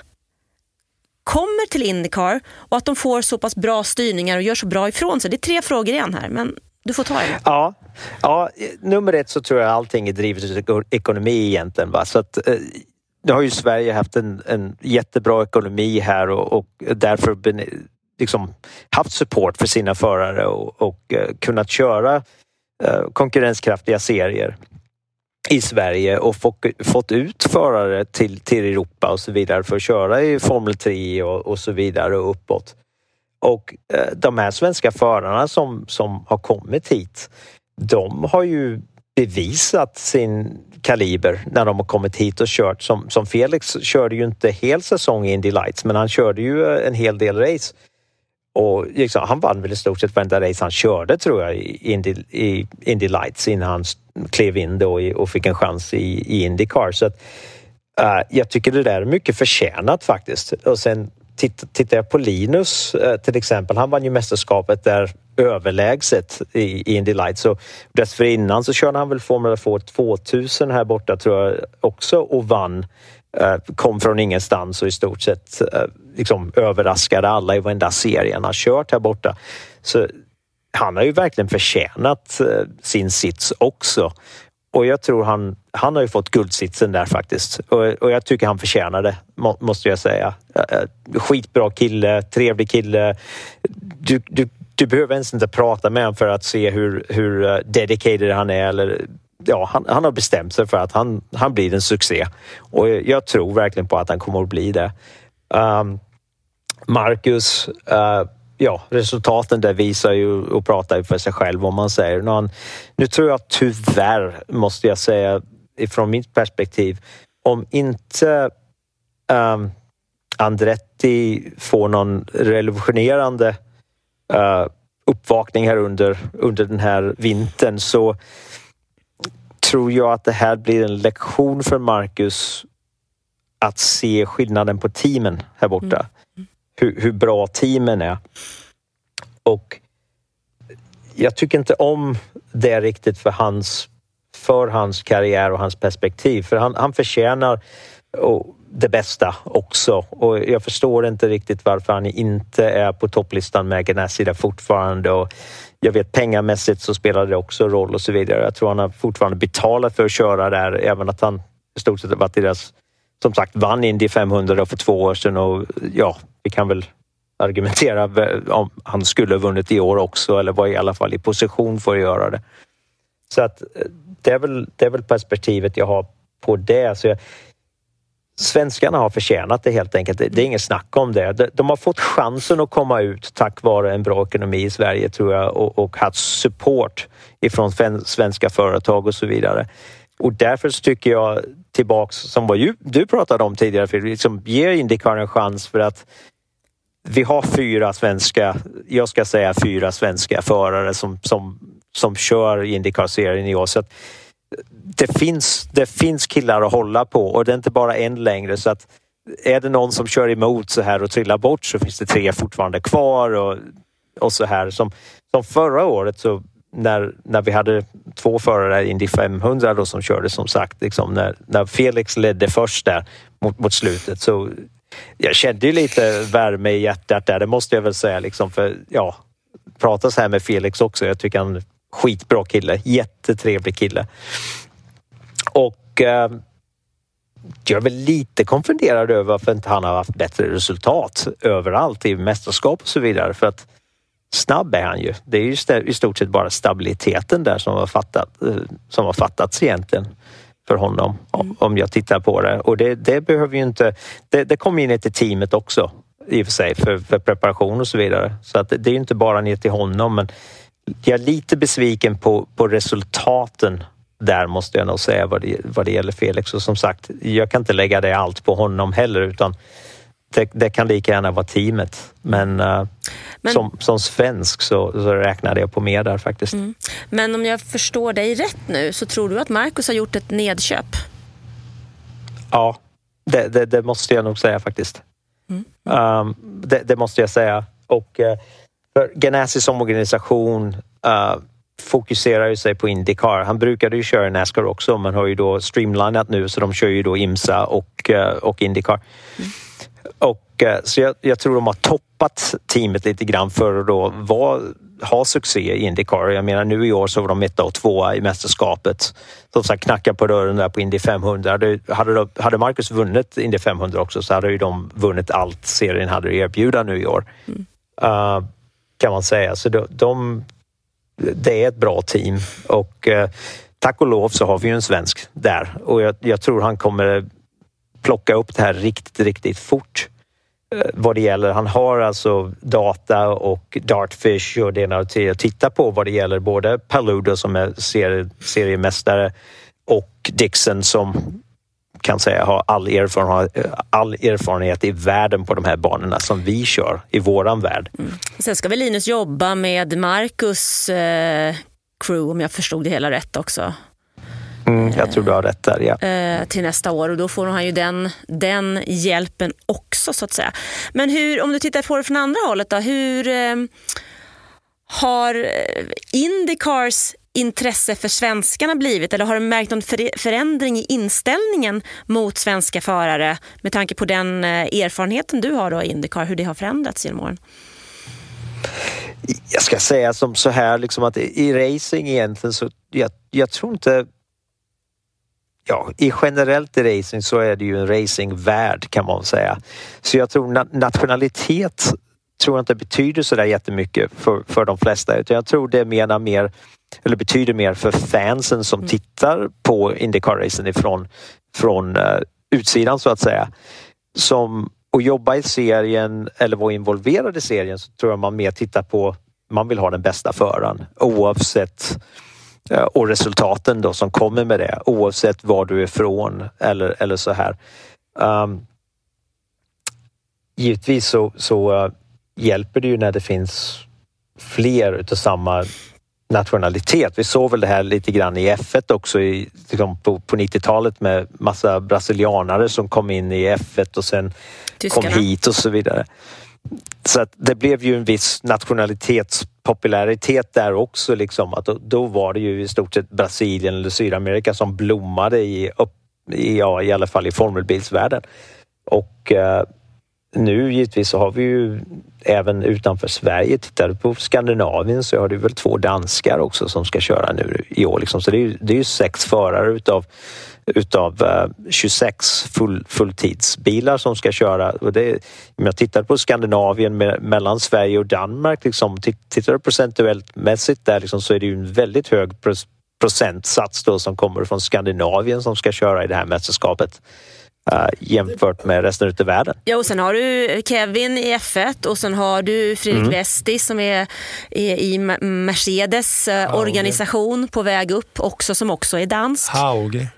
kommer till Indycar och att de får så pass bra styrningar och gör så bra ifrån sig? Det är tre frågor igen här, men du får ta det. Ja, ja nummer ett så tror jag allting är drivet av ekonomi egentligen. Va? Så att, eh, nu har ju Sverige haft en, en jättebra ekonomi här och, och därför liksom haft support för sina förare och, och uh, kunnat köra uh, konkurrenskraftiga serier i Sverige och fått ut förare till, till Europa och så vidare för att köra i Formel 3 och, och så vidare och uppåt. Och eh, de här svenska förarna som, som har kommit hit, de har ju bevisat sin kaliber när de har kommit hit och kört. Som, som Felix körde ju inte hel säsong i Indy Lights men han körde ju eh, en hel del race. Och liksom, han vann väl i stort sett varenda race han körde tror jag i Indy, i Indy Lights innan han klev in då och fick en chans i, i Indycar. Så att, uh, jag tycker det där är mycket förtjänat faktiskt. Och sen tittar jag på Linus uh, till exempel, han vann ju mästerskapet där överlägset i, i Indy Lights. Så dessförinnan så körde han väl Formula 2 2000 här borta tror jag också och vann. Eh, kom från ingenstans och i stort sett eh, liksom överraskade alla i varenda serie han har kört här borta. Så han har ju verkligen förtjänat eh, sin sits också. Och jag tror han, han har ju fått guldsitsen där faktiskt. Och, och jag tycker han förtjänar det, må, måste jag säga. Skitbra kille, trevlig kille. Du, du, du behöver ens inte prata med honom för att se hur, hur dedicated han är. Eller, ja, han, han har bestämt sig för att han, han blir en succé. Och jag tror verkligen på att han kommer att bli det. Um, Marcus, uh, ja, resultaten där visar ju och pratar ju för sig själv om man säger. Nu, nu tror jag tyvärr, måste jag säga, ifrån mitt perspektiv, om inte um, Andretti får någon revolutionerande uh, uppvakning här under, under den här vintern så tror jag att det här blir en lektion för Marcus att se skillnaden på teamen här borta. Mm hur, hur bra teamen är. Och jag tycker inte om det riktigt för hans, för hans karriär och hans perspektiv. För han, han förtjänar det bästa också. Och jag förstår inte riktigt varför han inte är på topplistan med Ganassi där fortfarande. Och jag vet pengamässigt så spelar det också roll och så vidare. Jag tror han har fortfarande betalat för att köra där, även att han i stort sett varit deras som sagt vann Indy 500 för två år sedan och ja, vi kan väl argumentera om han skulle ha vunnit i år också eller var i alla fall i position för att göra det. Så att eh, det är väl, det är väl perspektivet jag har på det. Så jag, svenskarna har förtjänat det helt enkelt. Det, är inget snack om det. De, har fått chansen att komma ut tack vare en bra ekonomi i Sverige tror jag och, och haft support ifrån svenska företag och så vidare. Och därför tycker jag tillbaks som vad du pratade om tidigare, för liksom ger Indycar en chans för att vi har fyra svenska, jag ska säga fyra svenska förare som, som, som kör Indycar-serien i år. Så det, finns, det finns killar att hålla på och det är inte bara en längre. Så att är det någon som kör emot så här och trillar bort så finns det tre fortfarande kvar och, och så här. Som, som förra året så när, när vi hade två förare i Indy 500 då som körde som sagt, liksom när, när Felix ledde först där mot, mot slutet så jag kände ju lite värme i hjärtat där, det måste jag väl säga. Liksom, för ja, prata så här med Felix också. Jag tycker han skitbra kille, jättetrevlig kille. Och eh, jag är väl lite konfunderad över varför inte han har haft bättre resultat överallt i mästerskap och så vidare. För att snabb är han ju. Det är ju i stort sett bara stabiliteten där som har, fattat, eh, som har fattats egentligen för honom mm. om jag tittar på det. Och det, det behöver ju inte... Det, det kommer in till teamet också i och för sig för, för preparation och så vidare. Så att det, det är inte bara ner till honom men jag är lite besviken på, på resultaten där måste jag nog säga vad det, vad det gäller Felix. Och som sagt, jag kan inte lägga det allt på honom heller utan det, det kan lika gärna vara teamet. Men, uh, Men som, som svensk så, så räknade jag på mer där faktiskt. Mm. Men om jag förstår dig rätt nu så tror du att Marcus har gjort ett nedköp? Ja, det, det, det måste jag nog säga faktiskt. Mm. Um, det, det, måste jag säga. Och uh, för Ganassi som organisation uh, fokuserar ju sig på Indycar. Han brukade ju köra Nascar också men har ju då streamlinat nu så de kör ju då IMSA och, uh, och Indycar. Mm. Och, eh, så jag, jag, tror de har toppat teamet lite grann för att då vara, ha succé i Indycar. Jag menar nu i år så var de etta och tvåa i mästerskapet. Som sagt knacka på dörren där på Indy 500. Hade, hade, hade Marcus vunnit Indy 500 också så hade ju de vunnit allt serien hade att erbjuda nu i år. Mm. Uh, kan man säga. Så de, de, det är ett bra team och eh, tack och lov så har vi ju en svensk där och jag, jag tror han kommer plocka upp det här riktigt, riktigt fort eh, vad det gäller. Han har alltså data och Dartfish och det ena och att titta på vad det gäller både Paludo som är serie, seriemästare och Dixon som kan säga har all erfarenhet, all erfarenhet i världen på de här banorna som vi kör i våran värld. Mm. Sen ska väl Linus jobba med Marcus eh, crew om jag förstod det hela rätt också. Mm, jag tror du har rätt där, ja. Eh, till nästa år och då får han ju den, den hjälpen också så att säga. Men hur, om du tittar på det från andra hållet då, hur eh, har eh, Indycars intresse för svenskarna blivit eller har du märkt någon förändring i inställningen mot svenska förare med tanke på den eh, erfarenheten du har då i Indycar, hur det har förändrats genom åren? Jag ska säga som så här liksom att i racing egentligen så jag, jag tror inte ja, i generellt i racing så är det ju en racingvärld kan man säga. Så jag tror nationalitet tror inte betyder så där jättemycket för, för de flesta utan jag tror det menar mer eller betyder mer för fansen som mm. tittar på Indycar-racen ifrån från uh, utsidan så att säga. Som att jobba i serien eller vara involverad i serien så tror jag man mer tittar på man vill ha den bästa föraren oavsett Eh, och resultaten då som kommer med det oavsett var du är ifrån eller, eller så här. Um, givetvis så, så uh, hjälper det ju när det finns fler utav samma nationalitet. Vi såg väl det här lite grann i F1 också i, liksom på, på 90-talet med massa brasilianare som kom in i F1 och sen Tyskarna. kom hit och så vidare. Så att det blev ju en viss nationalitetspopularitet där också. Liksom. Att då, då, var det ju i stort sett Brasilien eller Sydamerika som blommade i, upp, i, ja, i alla fall i formelbilsvärlden. Och eh, nu givetvis så har vi ju även utanför Sverige, tittar du på Skandinavien så har du väl två danskar också som ska köra nu i år. Liksom. Så det är ju, det är ju sex förare utav utav eh, 26 full, fulltidsbilar som ska köra. Och det, om jag tittar på Skandinavien med, mellan Sverige och Danmark, liksom, tittar du procentuellt mässigt där liksom, så är det ju en väldigt hög procentsats då som kommer från Skandinavien som ska köra i det här mästerskapet uh, jämfört med resten av världen. Ja, och sen har du Kevin i F1 och sen har du Fredrik mm. Westi som är, är i Mercedes uh, organisation på väg upp också, som också är dansk. Hauge.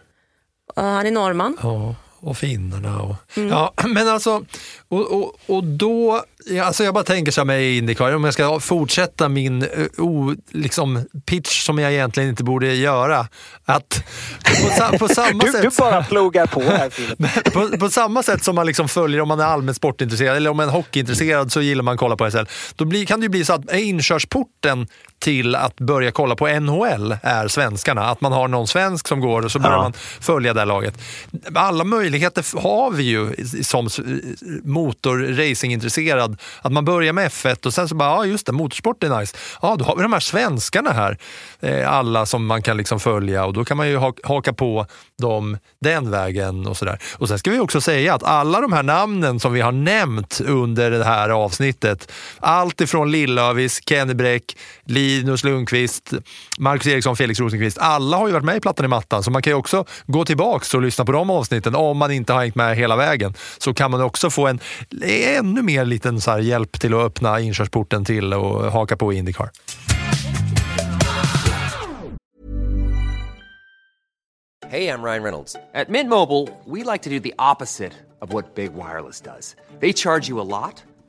Han är norrman. Ja, och finnarna. Och, mm. ja, men alltså, och, och, och då Alltså jag bara tänker så här med Indycar, om jag ska fortsätta min uh, liksom pitch som jag egentligen inte borde göra. Att på, på samma du, sätt, du bara plogar på här på, på, samma sätt som man liksom följer om man är allmänt sportintresserad eller om man är hockeyintresserad så gillar man att kolla på SHL. Då blir, kan det ju bli så att inkörsporten till att börja kolla på NHL är svenskarna. Att man har någon svensk som går och så börjar ja. man följa det här laget. Alla möjligheter har vi ju som motorracingintresserad intresserad. Att man börjar med F1 och sen så bara, ja just det, motorsport är nice. Ja, då har vi de här svenskarna här. Eh, alla som man kan liksom följa och då kan man ju haka på dem den vägen och sådär. Och sen ska vi också säga att alla de här namnen som vi har nämnt under det här avsnittet, allt ifrån Lillövis, Kenny Bräck, Linus Lundqvist, Marcus Eriksson, Felix Rosenqvist, alla har ju varit med i Plattan i mattan, så man kan ju också gå tillbaks och lyssna på de avsnitten om man inte har hängt med hela vägen. Så kan man också få en ännu mer liten så hjälp till att öppna inkörsporten till och haka på Indycar. Hej, jag Ryan Reynolds. På Mint Mobile, we like to do the opposite of what Big Wireless does. They charge you a lot,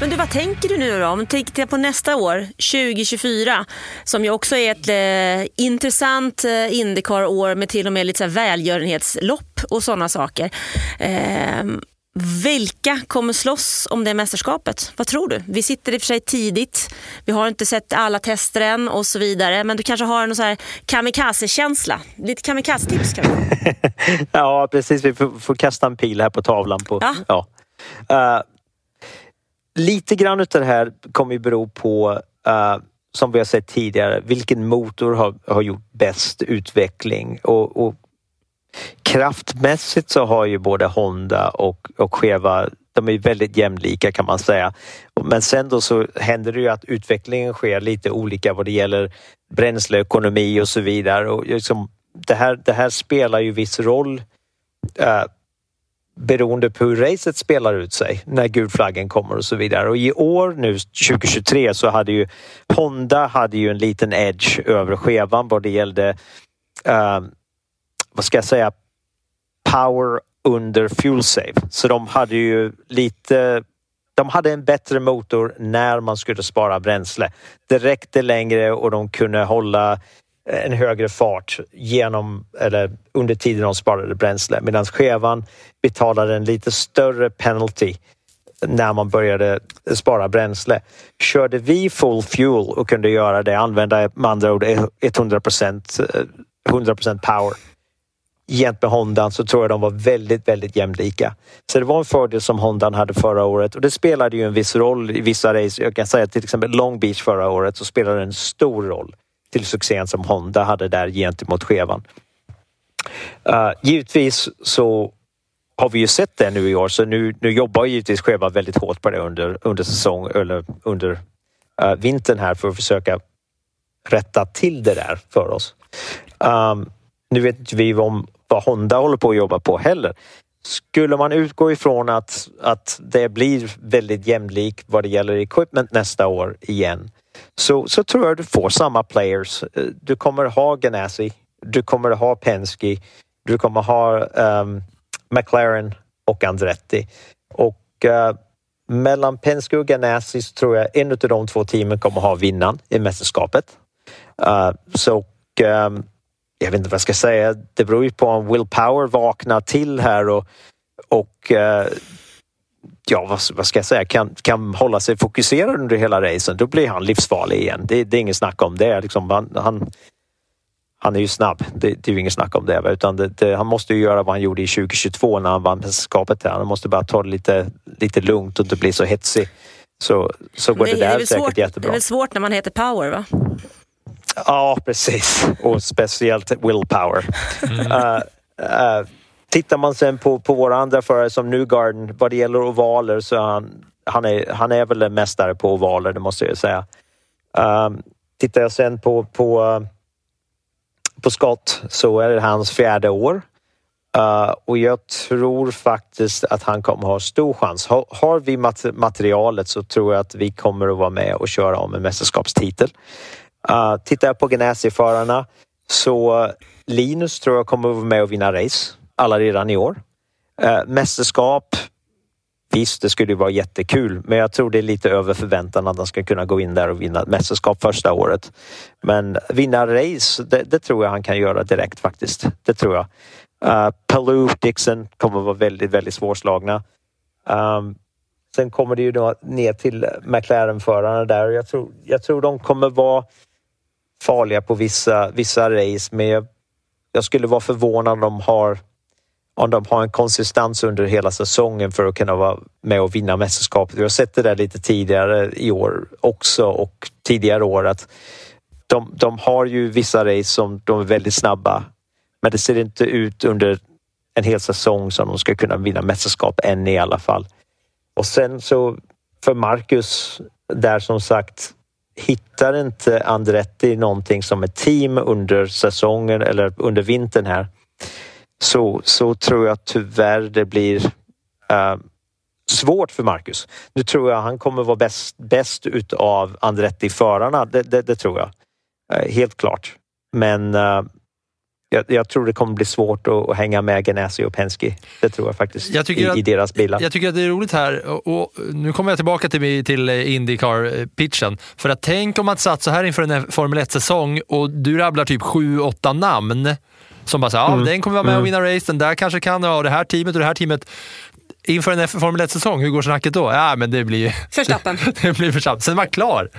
Men du, vad tänker du nu då? Om tänker på nästa år, 2024, som ju också är ett eh, intressant eh, Indycar-år med till och med lite så välgörenhetslopp och sådana saker. Eh, vilka kommer slåss om det mästerskapet? Vad tror du? Vi sitter i och för sig tidigt. Vi har inte sett alla tester än och så vidare. Men du kanske har en så här kamikaze-känsla? Lite kamikaze-tips kanske? ja, precis. Vi får, får, kasta en pil här på tavlan. På, ja. ja. Uh, lite grann av det här kommer ju bero på uh, som vi har sett tidigare, vilken motor har, har gjort bäst utveckling och, och kraftmässigt så har ju både Honda och, och Cheva, de är väldigt jämlika kan man säga. Men sen då så händer det ju att utvecklingen sker lite olika vad det gäller bränsleekonomi och så vidare. Och liksom, det, här, det här spelar ju viss roll uh, beroende på hur racet spelar ut sig när gulflaggen kommer och så vidare. Och i år nu 2023 så hade ju Honda hade ju en liten edge över skevan vad det gällde uh, vad ska jag säga, power under fuel save. Så de hade ju lite de hade en bättre motor när man skulle spara bränsle. Det räckte längre och de kunde hålla en högre fart genom, eller under tiden de sparade bränsle medan skevan betalade en lite större penalty när man började spara bränsle. Körde vi full fuel och kunde göra det, använda med andra ord 100 100 eh, power jämt med Hondan så tror jag de var väldigt, väldigt jämlika. Så det var en fördel som Hondan hade förra året och det spelade ju en viss roll i vissa race. Jag kan säga till exempel Long Beach förra året så spelade det en stor roll till succén som Honda hade där gentemot Chevan. Uh, givetvis så har vi ju sett det nu i år så nu, nu jobbar givetvis Cheva väldigt hårt på det under, under säsong eller under uh, vintern här för att försöka rätta till det där för oss. Um, nu vet inte vi om vad Honda håller på att jobba på heller. Skulle man utgå ifrån att, att det blir väldigt jämlikt vad det gäller equipment nästa år igen så, så tror jag du får samma players. Eh, du kommer ha Ganassi, du kommer ha Penske, du kommer ha um, McLaren och Andretti. Och uh, mellan Penske och Ganassi så tror jag en av de två teamen kommer ha vinnaren i mästerskapet. Uh, så um, jag vet inte vad jag ska säga. Det beror ju på om Will Power vaknar till här och, och uh, ja, vad, vad, ska jag säga, kan, kan hålla sig fokuserad under hela racen. Då blir han livsfarlig igen. Det, det är inget snack om det. Liksom, han, han, han är ju snabb. Det, det är ju inget snack om det. Utan det, det, han måste ju göra vad han gjorde i 2022 när han vann mästerskapet. Han måste bara ta det lite, lite lugnt och inte bli så hetsig så, så går det, det, där säkert svårt, det jättebra. är väl svårt när man heter Power va? Ja, precis. Och speciellt willpower. Uh, uh, tittar man sen på, på våra andra förare som Newgarden, vad det gäller ovaler så är han, han, är, han är väl en mästare på ovaler, det måste jag säga. Um, tittar jag sen på, på, på Scott så är det hans fjärde år. Uh, och jag tror faktiskt att han kommer ha stor chans. Har, har vi mat materialet så tror jag att vi kommer att vara med och köra om en mästerskapstitel. Uh, tittar jag på Ganassi-förarna så Linus tror jag kommer att vara med och vinna race alla redan i år. Eh, mästerskap, visst det skulle ju vara jättekul men jag tror det är lite över förväntan att han ska kunna gå in där och vinna ett mästerskap första året. Men vinna race, det, det tror jag han kan göra direkt faktiskt. Det tror jag. Uh, Palou, Dixon kommer vara väldigt, väldigt svårslagna. Um, sen kommer det ju då ner till McLaren-förarna där och jag tror, jag tror de kommer vara farliga på vissa, vissa race men jag, jag skulle vara förvånad om de har om de har en konsistens under hela säsongen för att kunna vara med och vinna mästerskapet. Vi har sett det där lite tidigare i år också och tidigare år att de, de har ju vissa race som de är väldigt snabba men det ser inte ut under en hel säsong som de ska kunna vinna mästerskap än i alla fall. Och sen så för Marcus där som sagt hittar inte Andretti någonting som ett team under säsongen eller under vintern här så, så tror jag tyvärr det blir uh, svårt för Marcus. Nu tror jag han kommer vara bäst, bäst utav Andretti-förarna, det, det, det, tror jag. Uh, helt klart. Men uh, jag, jag, tror det kommer bli svårt att, att hänga med Ganassi och Penske. Det tror jag faktiskt jag i, att, i, deras bilar. Jag tycker att det är roligt här och, och nu kommer jag tillbaka till, till Indycar-pitchen. För att tänk om att satt så här inför en Formel 1-säsong och du rabblar typ sju, åtta namn som bara säger, ja, mm. den kommer vara med och vinna race, den där kanske kan, ja, det här teamet och det här teamet inför en Formel 1-säsong, hur går snacket då? Ja, men det blir Förstappen. det blir Förstappen. Sen är man klar.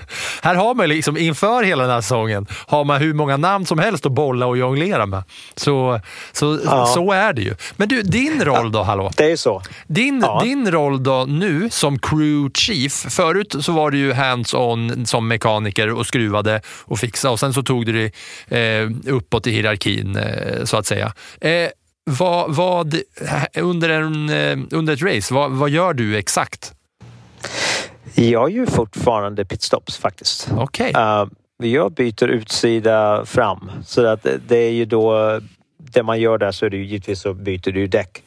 Här har man liksom inför hela den här säsongen har man hur många namn som helst att bolla och jonglera med. Så, så, ja. så är det ju. Men du, din roll då, hallå? Det är så. Din, ja. din roll då nu som crew chief. Förut så var du ju hands-on som mekaniker och skruvade och fixade och sen så tog du dig eh, uppåt i hierarkin eh, så att säga. Eh, vad, vad, under, en, eh, under ett race, vad, vad gör du exakt? Jag gör fortfarande pitstops faktiskt. Okay. Uh, jag byter utsida fram. Så att det är ju då, det man gör där så är det ju givetvis så byter du däck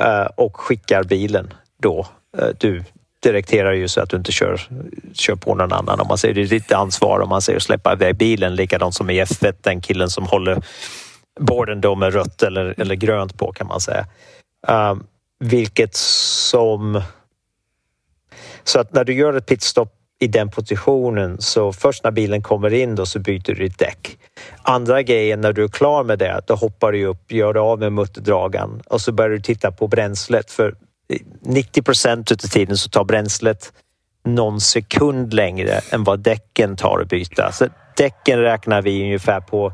uh, och skickar bilen då. Uh, du direkterar ju så att du inte kör, kör på någon annan. Om man säger det är ditt ansvar om man säger att släppa iväg bilen. Likadant som i F1, den killen som håller borden då med rött eller, eller grönt på kan man säga. Um, vilket som... Så att när du gör ett pitstop i den positionen så först när bilen kommer in då så byter du ditt däck. Andra grejen när du är klar med det, då hoppar du upp, gör av med mutterdragaren och så börjar du titta på bränslet för 90 procent av tiden så tar bränslet någon sekund längre än vad däcken tar att byta. Så däcken räknar vi ungefär på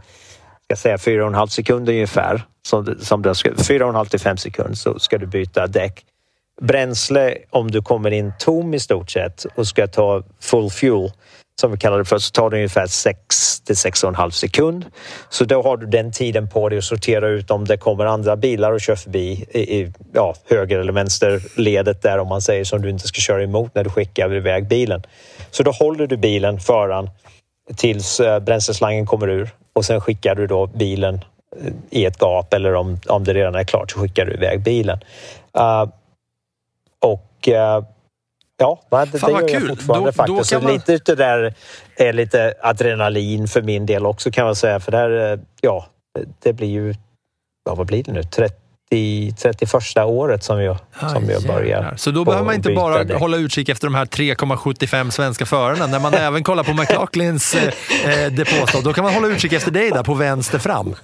ska säga fyra och en halv sekund ungefär. Som, som det ska, fyra och en halv till fem sekunder så ska du byta däck. Bränsle, om du kommer in tom i stort sett och ska ta full fuel, som vi kallar det för, så tar det ungefär 6 till 6 och en halv sekund. Så då har du den tiden på dig att sortera ut om det kommer andra bilar och kör förbi i, i ja, höger eller vänsterledet där om man säger som du inte ska köra emot när du skickar iväg bilen. Så då håller du bilen, föraren, tills eh, bränsleslangen kommer ur och sen skickar du då bilen eh, i ett gap eller om, om det redan är klart så skickar du iväg bilen. Uh, och uh, ja, det, Fan, det gör jag kul. fortfarande då, faktiskt. Då man... Lite det där är lite adrenalin för min del också kan man säga. För det här, ja, det blir ju, ja, vad blir det nu, 30 i 31 året som jag, som jag börjar. Så då behöver man inte bara det. hålla utkik efter de här 3,75 svenska förarna. När man även kollar på McLaughlins eh, eh depåstopp, då kan man hålla utkik efter dig där på vänster fram.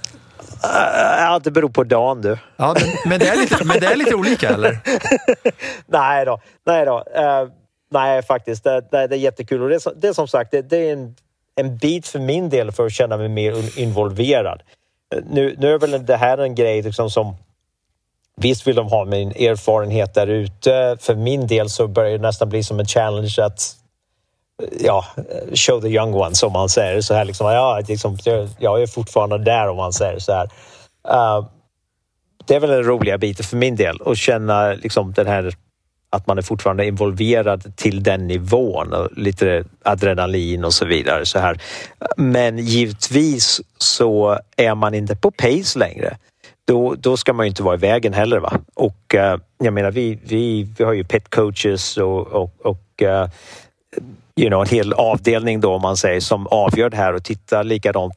Ja, det beror på dagen du. Ja, men, men, det är lite, men det är lite olika eller? nej då. Nej, då. Uh, nej faktiskt. Det, det, det, är jättekul. Och det, det är som sagt det, det är en, en bit för min del för att känna mig mer involverad. Nu, nu är väl det här en grej liksom som Visst vill de ha min erfarenhet där ute. För min del så börjar det nästan bli som en challenge att ja, show the young ones om man säger så här. Liksom, ja, liksom, jag är fortfarande där om man säger så här. Uh, det är väl den roliga biten för min del att känna liksom, den här att man är fortfarande involverad till den nivån och lite adrenalin och så vidare. Så här. Men givetvis så är man inte på pace längre. Då, då ska man ju inte vara i vägen heller. Va? Och uh, jag menar, vi, vi, vi har ju pet coaches och, och, och uh, you know, en hel avdelning då om man säger som avgör det här och tittar likadant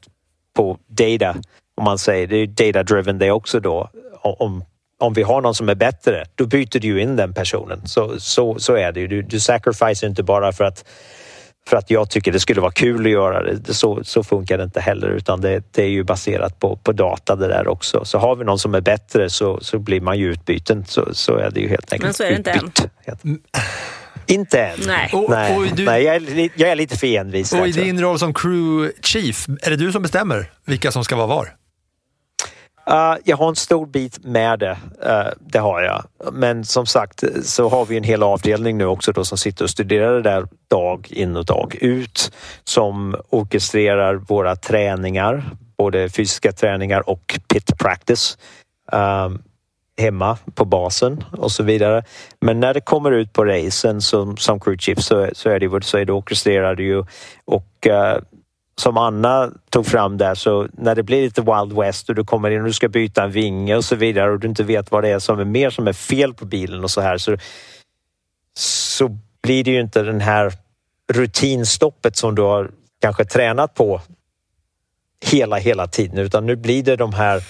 på data. Om man säger det är data driven det också då. Om, om vi har någon som är bättre, då byter du in den personen. Så, så, så är det ju. Du, du sacrificear inte bara för att, för att jag tycker det skulle vara kul att göra det. Så, så funkar det inte heller utan det, det är ju baserat på, på data det där också. Så har vi någon som är bättre så, så blir man ju utbyten. Så, så är det ju helt enkelt. Men så är det inte utbytt. än. Inte än. Nej. Och, Nej, och du, Nej jag, är, jag är lite för envis. och i din roll som crew chief, är det du som bestämmer vilka som ska vara var? Uh, jag har en stor bit med det, uh, det har jag. Men som sagt så har vi en hel avdelning nu också då som sitter och studerar det där dag in och dag ut. Som orkestrerar våra träningar, både fysiska träningar och pit practice. Uh, hemma på basen och så vidare. Men när det kommer ut på racen som, som crew chief så, så är det, så är det orkestrerar ju och uh, som Anna tog fram där, så när det blir lite Wild West och du kommer in och du ska byta en vinge och så vidare och du inte vet vad det är som är mer som är fel på bilen och så här så, så blir det ju inte den här rutinstoppet som du har kanske tränat på hela, hela tiden utan nu blir det de här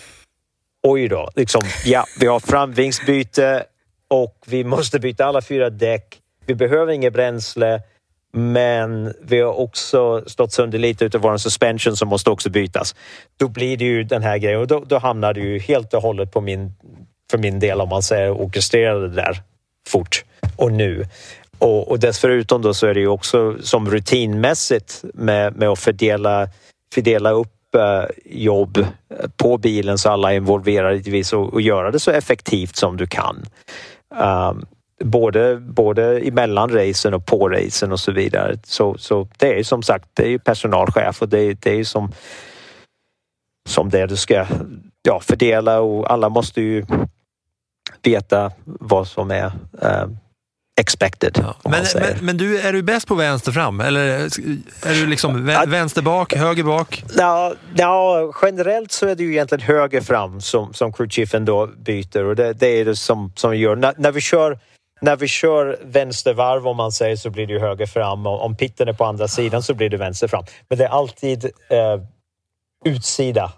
oj då, liksom, ja, vi har framvingsbyte och vi måste byta alla fyra däck. Vi behöver inget bränsle men vi har också stått sönder lite utav vår suspension som måste också bytas. Då blir det ju den här grejen och då, då hamnar det ju helt och hållet på min, för min del om man säger orkestrerade där fort och nu. Och, och dessförutom då så är det ju också som rutinmässigt med, med att fördela, fördela upp eh, jobb på bilen så alla är involverade givetvis och, och göra det så effektivt som du kan. Um, både, både emellan racen och på racen och så vidare. Så, så det är som sagt, det är ju personalchef och det, det är ju som, som det du ska ja, fördela och alla måste ju veta vad som är uh, expected. Ja. Men, men, men, du, är du bäst på vänster fram eller är du liksom vä vänster bak, höger bak? Ja, ja, generellt så är det ju egentligen höger fram som, som crewchiefen då byter och det, det är det som, som vi gör. När, när vi kör när vi kör vänstervarv om man säger så blir det höger fram och om pitten är på andra sidan så blir det vänster fram. Men det är alltid eh, utsida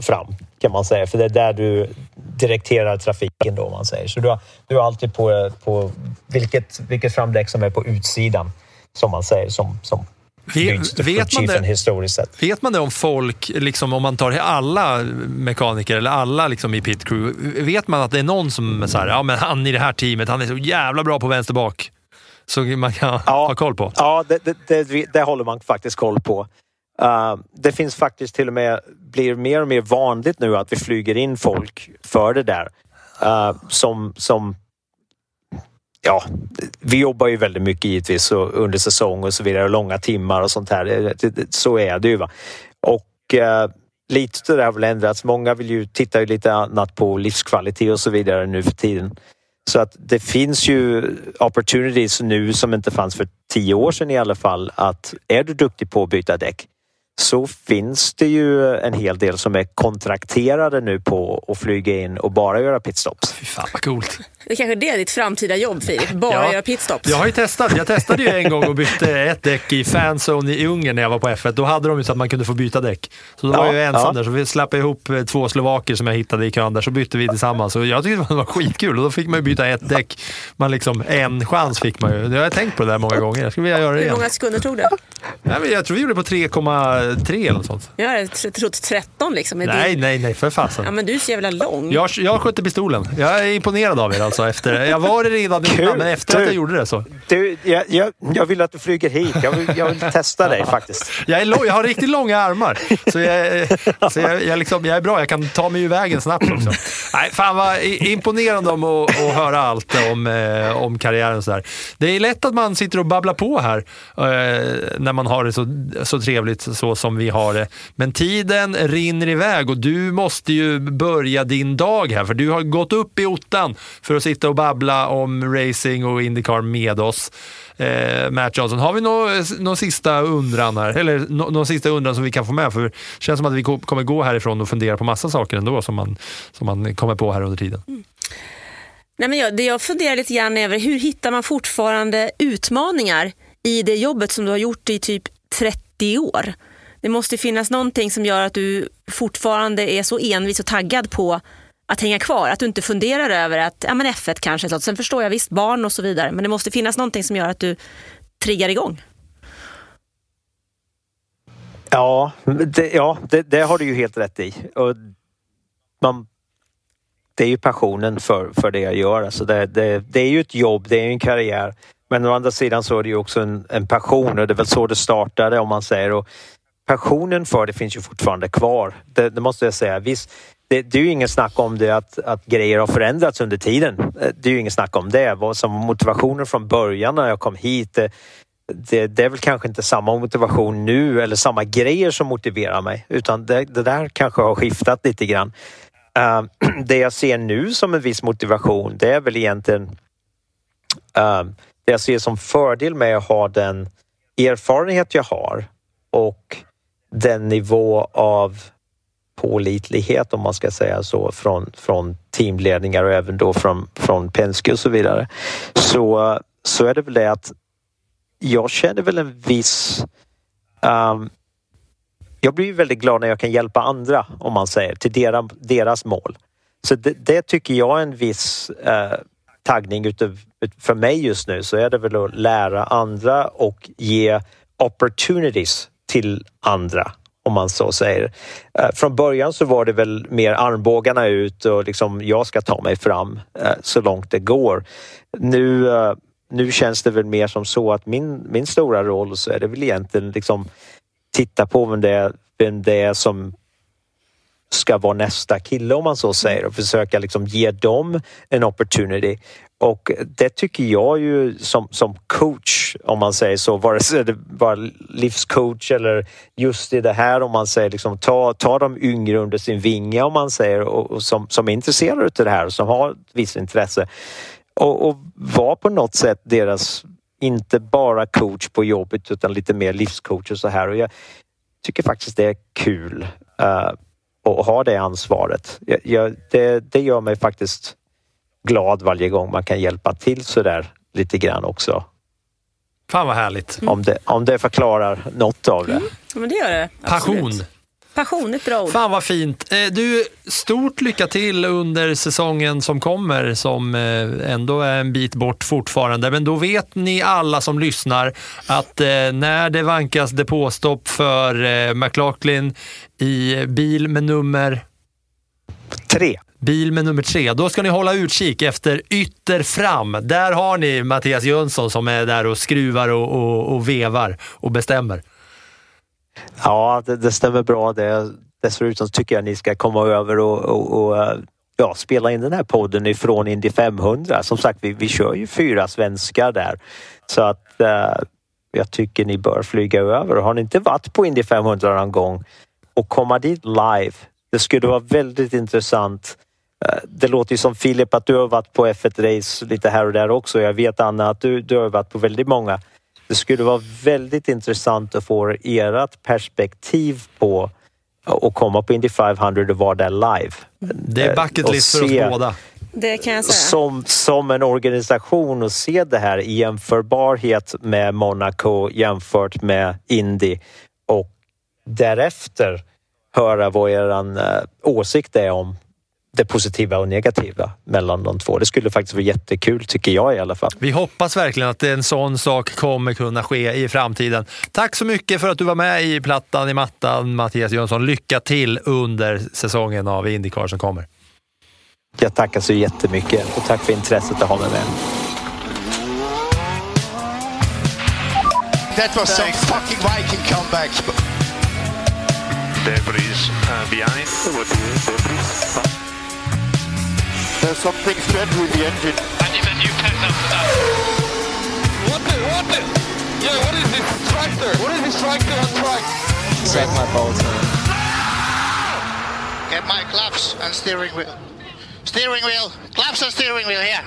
fram kan man säga för det är där du direkterar trafiken då om man säger. Så du har, du har alltid på, på vilket, vilket framdäck som är på utsidan som man säger som, som Vet, vet, man det, historiskt sett. vet man det om folk, liksom, om man tar alla mekaniker eller alla liksom, i pit crew, vet man att det är någon som är så här, ja men han i det här teamet, han är så jävla bra på vänster bak. Så man kan ja, ha koll på? Ja, det, det, det, det håller man faktiskt koll på. Uh, det finns faktiskt till och med, blir mer och mer vanligt nu att vi flyger in folk för det där. Uh, som, som ja, vi jobbar ju väldigt mycket givetvis under säsong och så vidare, långa timmar och sånt här. Så är det ju. Va? Och eh, lite det har väl ändrats. Många vill ju titta lite annat på livskvalitet och så vidare nu för tiden. Så att det finns ju opportunities nu som inte fanns för tio år sedan i alla fall att är du duktig på att byta däck så finns det ju en hel del som är kontrakterade nu på att flyga in och bara göra pitstops. Fy fan vad coolt. Det är kanske det är ditt framtida jobb Filip, bara ja. göra pitstops. Jag har ju testat. Jag testade ju en gång och bytte ett däck i fanzone i Ungern när jag var på F1. Då hade de ju så att man kunde få byta däck. Så då ja, var jag ensam ja. där, så vi slapp ihop eh, två slovaker som jag hittade i kön där, så bytte vi tillsammans. Och jag tyckte det var skitkul och då fick man ju byta ett däck. Man liksom, en chans fick man ju. Det har jag tänkt på det där många gånger. Jag skulle vilja göra det igen. Hur många sekunder tog det? Nej, men jag tror vi gjorde på 3,3 eller något sånt. Jag hade tr- trott 13 liksom. Nej, din- nej, nej, för fasen. Ja, men du är så jävla lång. Jag, jag skötte pistolen. Jag är imponerad av er alltså. Efter, jag var det redan innan, men efter att jag Du- gjorde det så. Du, jag, jag, jag vill att du flyger hit. Jag vill, jag vill testa dig faktiskt. Jag, är lång, jag har riktigt långa armar. Så, jag, så jag, jag, liksom, jag är bra. Jag kan ta mig ur vägen snabbt också. Nej, fan vad imponerande om att, att höra allt om, eh, om karriären. Så där. Det är lätt att man sitter och babblar på här eh, när man har det så, så trevligt så som vi har det. Men tiden rinner iväg och du måste ju börja din dag här. För du har gått upp i ottan för att sitta och babbla om racing och Indycar med oss. Eh, Matt Johnson. Har vi någon sista undran här? Eller någon sista undran som vi kan få med? För det känns som att vi kommer gå härifrån och fundera på massa saker ändå som man, som man kommer på här under tiden. Mm. Nej, men jag, det jag funderar lite grann över, hur hittar man fortfarande utmaningar i det jobbet som du har gjort i typ 30 år? Det måste finnas någonting som gör att du fortfarande är så envis och taggad på att hänga kvar. Att du inte funderar över att ja, men F1 kanske, så. sen förstår jag visst barn och så vidare, men det måste finnas någonting som gör att du triggar igång. Ja, det, ja det, det har du ju helt rätt i. Och man, det är ju passionen för, för det jag gör. Alltså det, det, det är ju ett jobb, det är ju en karriär. Men å andra sidan så är det ju också en, en passion och det är väl så det startade om man säger. Och passionen för det finns ju fortfarande kvar. Det, det måste jag säga. Visst, det, det är ju ingen snack om det att, att grejer har förändrats under tiden. Eh, det är ju ingen snack om det. Vad som motivationen från början när jag kom hit det, det, det är väl kanske inte samma motivation nu eller samma grejer som motiverar mig utan det, det där kanske har skiftat lite grann. Uh, det jag ser nu som en viss motivation det är väl egentligen uh, det jag ser som fördel med att ha den erfarenhet jag har och den nivå av pålitlighet om man ska säga så från, från teamledningar och även då från, från Penske och så vidare. Så, så är det väl det att jag känner väl en viss... Um, jag blir väldigt glad när jag kan hjälpa andra, om man säger, till deras, deras mål. Så det, det tycker jag är en viss eh, taggning utav, ut, för mig just nu så är det väl att lära andra och ge opportunities till andra om man så säger. Eh, från början så var det väl mer armbågarna ut och liksom jag ska ta mig fram eh, så långt det går. Nu, eh, nu känns det väl mer som så att min, min stora roll så är det väl egentligen liksom titta på vem det är, vem det är som ska vara nästa kille om man så säger och försöka liksom ge dem en opportunity. Och det tycker jag ju som, som coach, om man säger så, vare sig det var livscoach eller just i det här om man säger liksom ta, ta de yngre under sin vinge om man säger och, och som, som är intresserade av det här och som har ett visst intresse. Och, och vara på något sätt deras, inte bara coach på jobbet utan lite mer livscoach och så här. Och jag tycker faktiskt det är kul uh, att ha det ansvaret. Jag, jag, det, det gör mig faktiskt glad varje gång man kan hjälpa till så där lite grann också. Fan vad härligt. Om, det, om det förklarar något av det. Ja, men det gör det. Absolut. Passion. Passion, ett bra ord. Fan vad fint. Eh, Du, stort lycka till under säsongen som kommer som eh, ändå är en bit bort fortfarande. Men då vet ni alla som lyssnar att eh, när det vankas depåstopp för McLaughlin i bil med nummer Tre. Bil med nummer tre. Då ska ni hålla utkik efter ytter fram. Där har ni Mattias Jönsson som är där och skruvar och, och, och vevar och bestämmer. Ja, det, det stämmer bra. Det, dessutom tycker jag ni ska komma över och, och, och ja, spela in den här podden ifrån Indy 500. Som sagt, vi, vi kör ju fyra svenskar där. Så att eh, jag tycker ni bör flyga över. Har ni inte varit på Indy 500 någon gång och komma dit live. Det skulle vara väldigt intressant. Eh, Det låter ju som Filip att du har varit på F1-race lite här och där också. Jag vet Anna att du, du har varit på väldigt många. Det skulle vara väldigt intressant att få ert perspektiv på att komma på Indy 500 och vara där live. Det är Eh, bucket och list för se- oss båda. Det kan jag säga. som, som en organisation och se det här i jämförbarhet med Monaco jämfört med Indy och därefter höra vad er åsikt är om det positiva och negativa mellan de två. Det skulle faktiskt vara jättekul tycker jag i alla fall. Vi hoppas verkligen att en sån sak kommer kunna ske i framtiden. Tack så mycket för att du var med i Plattan i mattan, Mattias Jönsson. Lycka till under säsongen av Indycar som kommer. Jag tackar så jättemycket och tack för intresset att ha mig med. That was some fucking Viking comeback. Debris uh, behind. There's something strange with the engine. I need a new test after that. What the, what the? Yeah, what is this tractor? What is this tractor on track? Set my bolts on. Get my claps and steering wheel. Steering wheel. Claps and steering wheel here.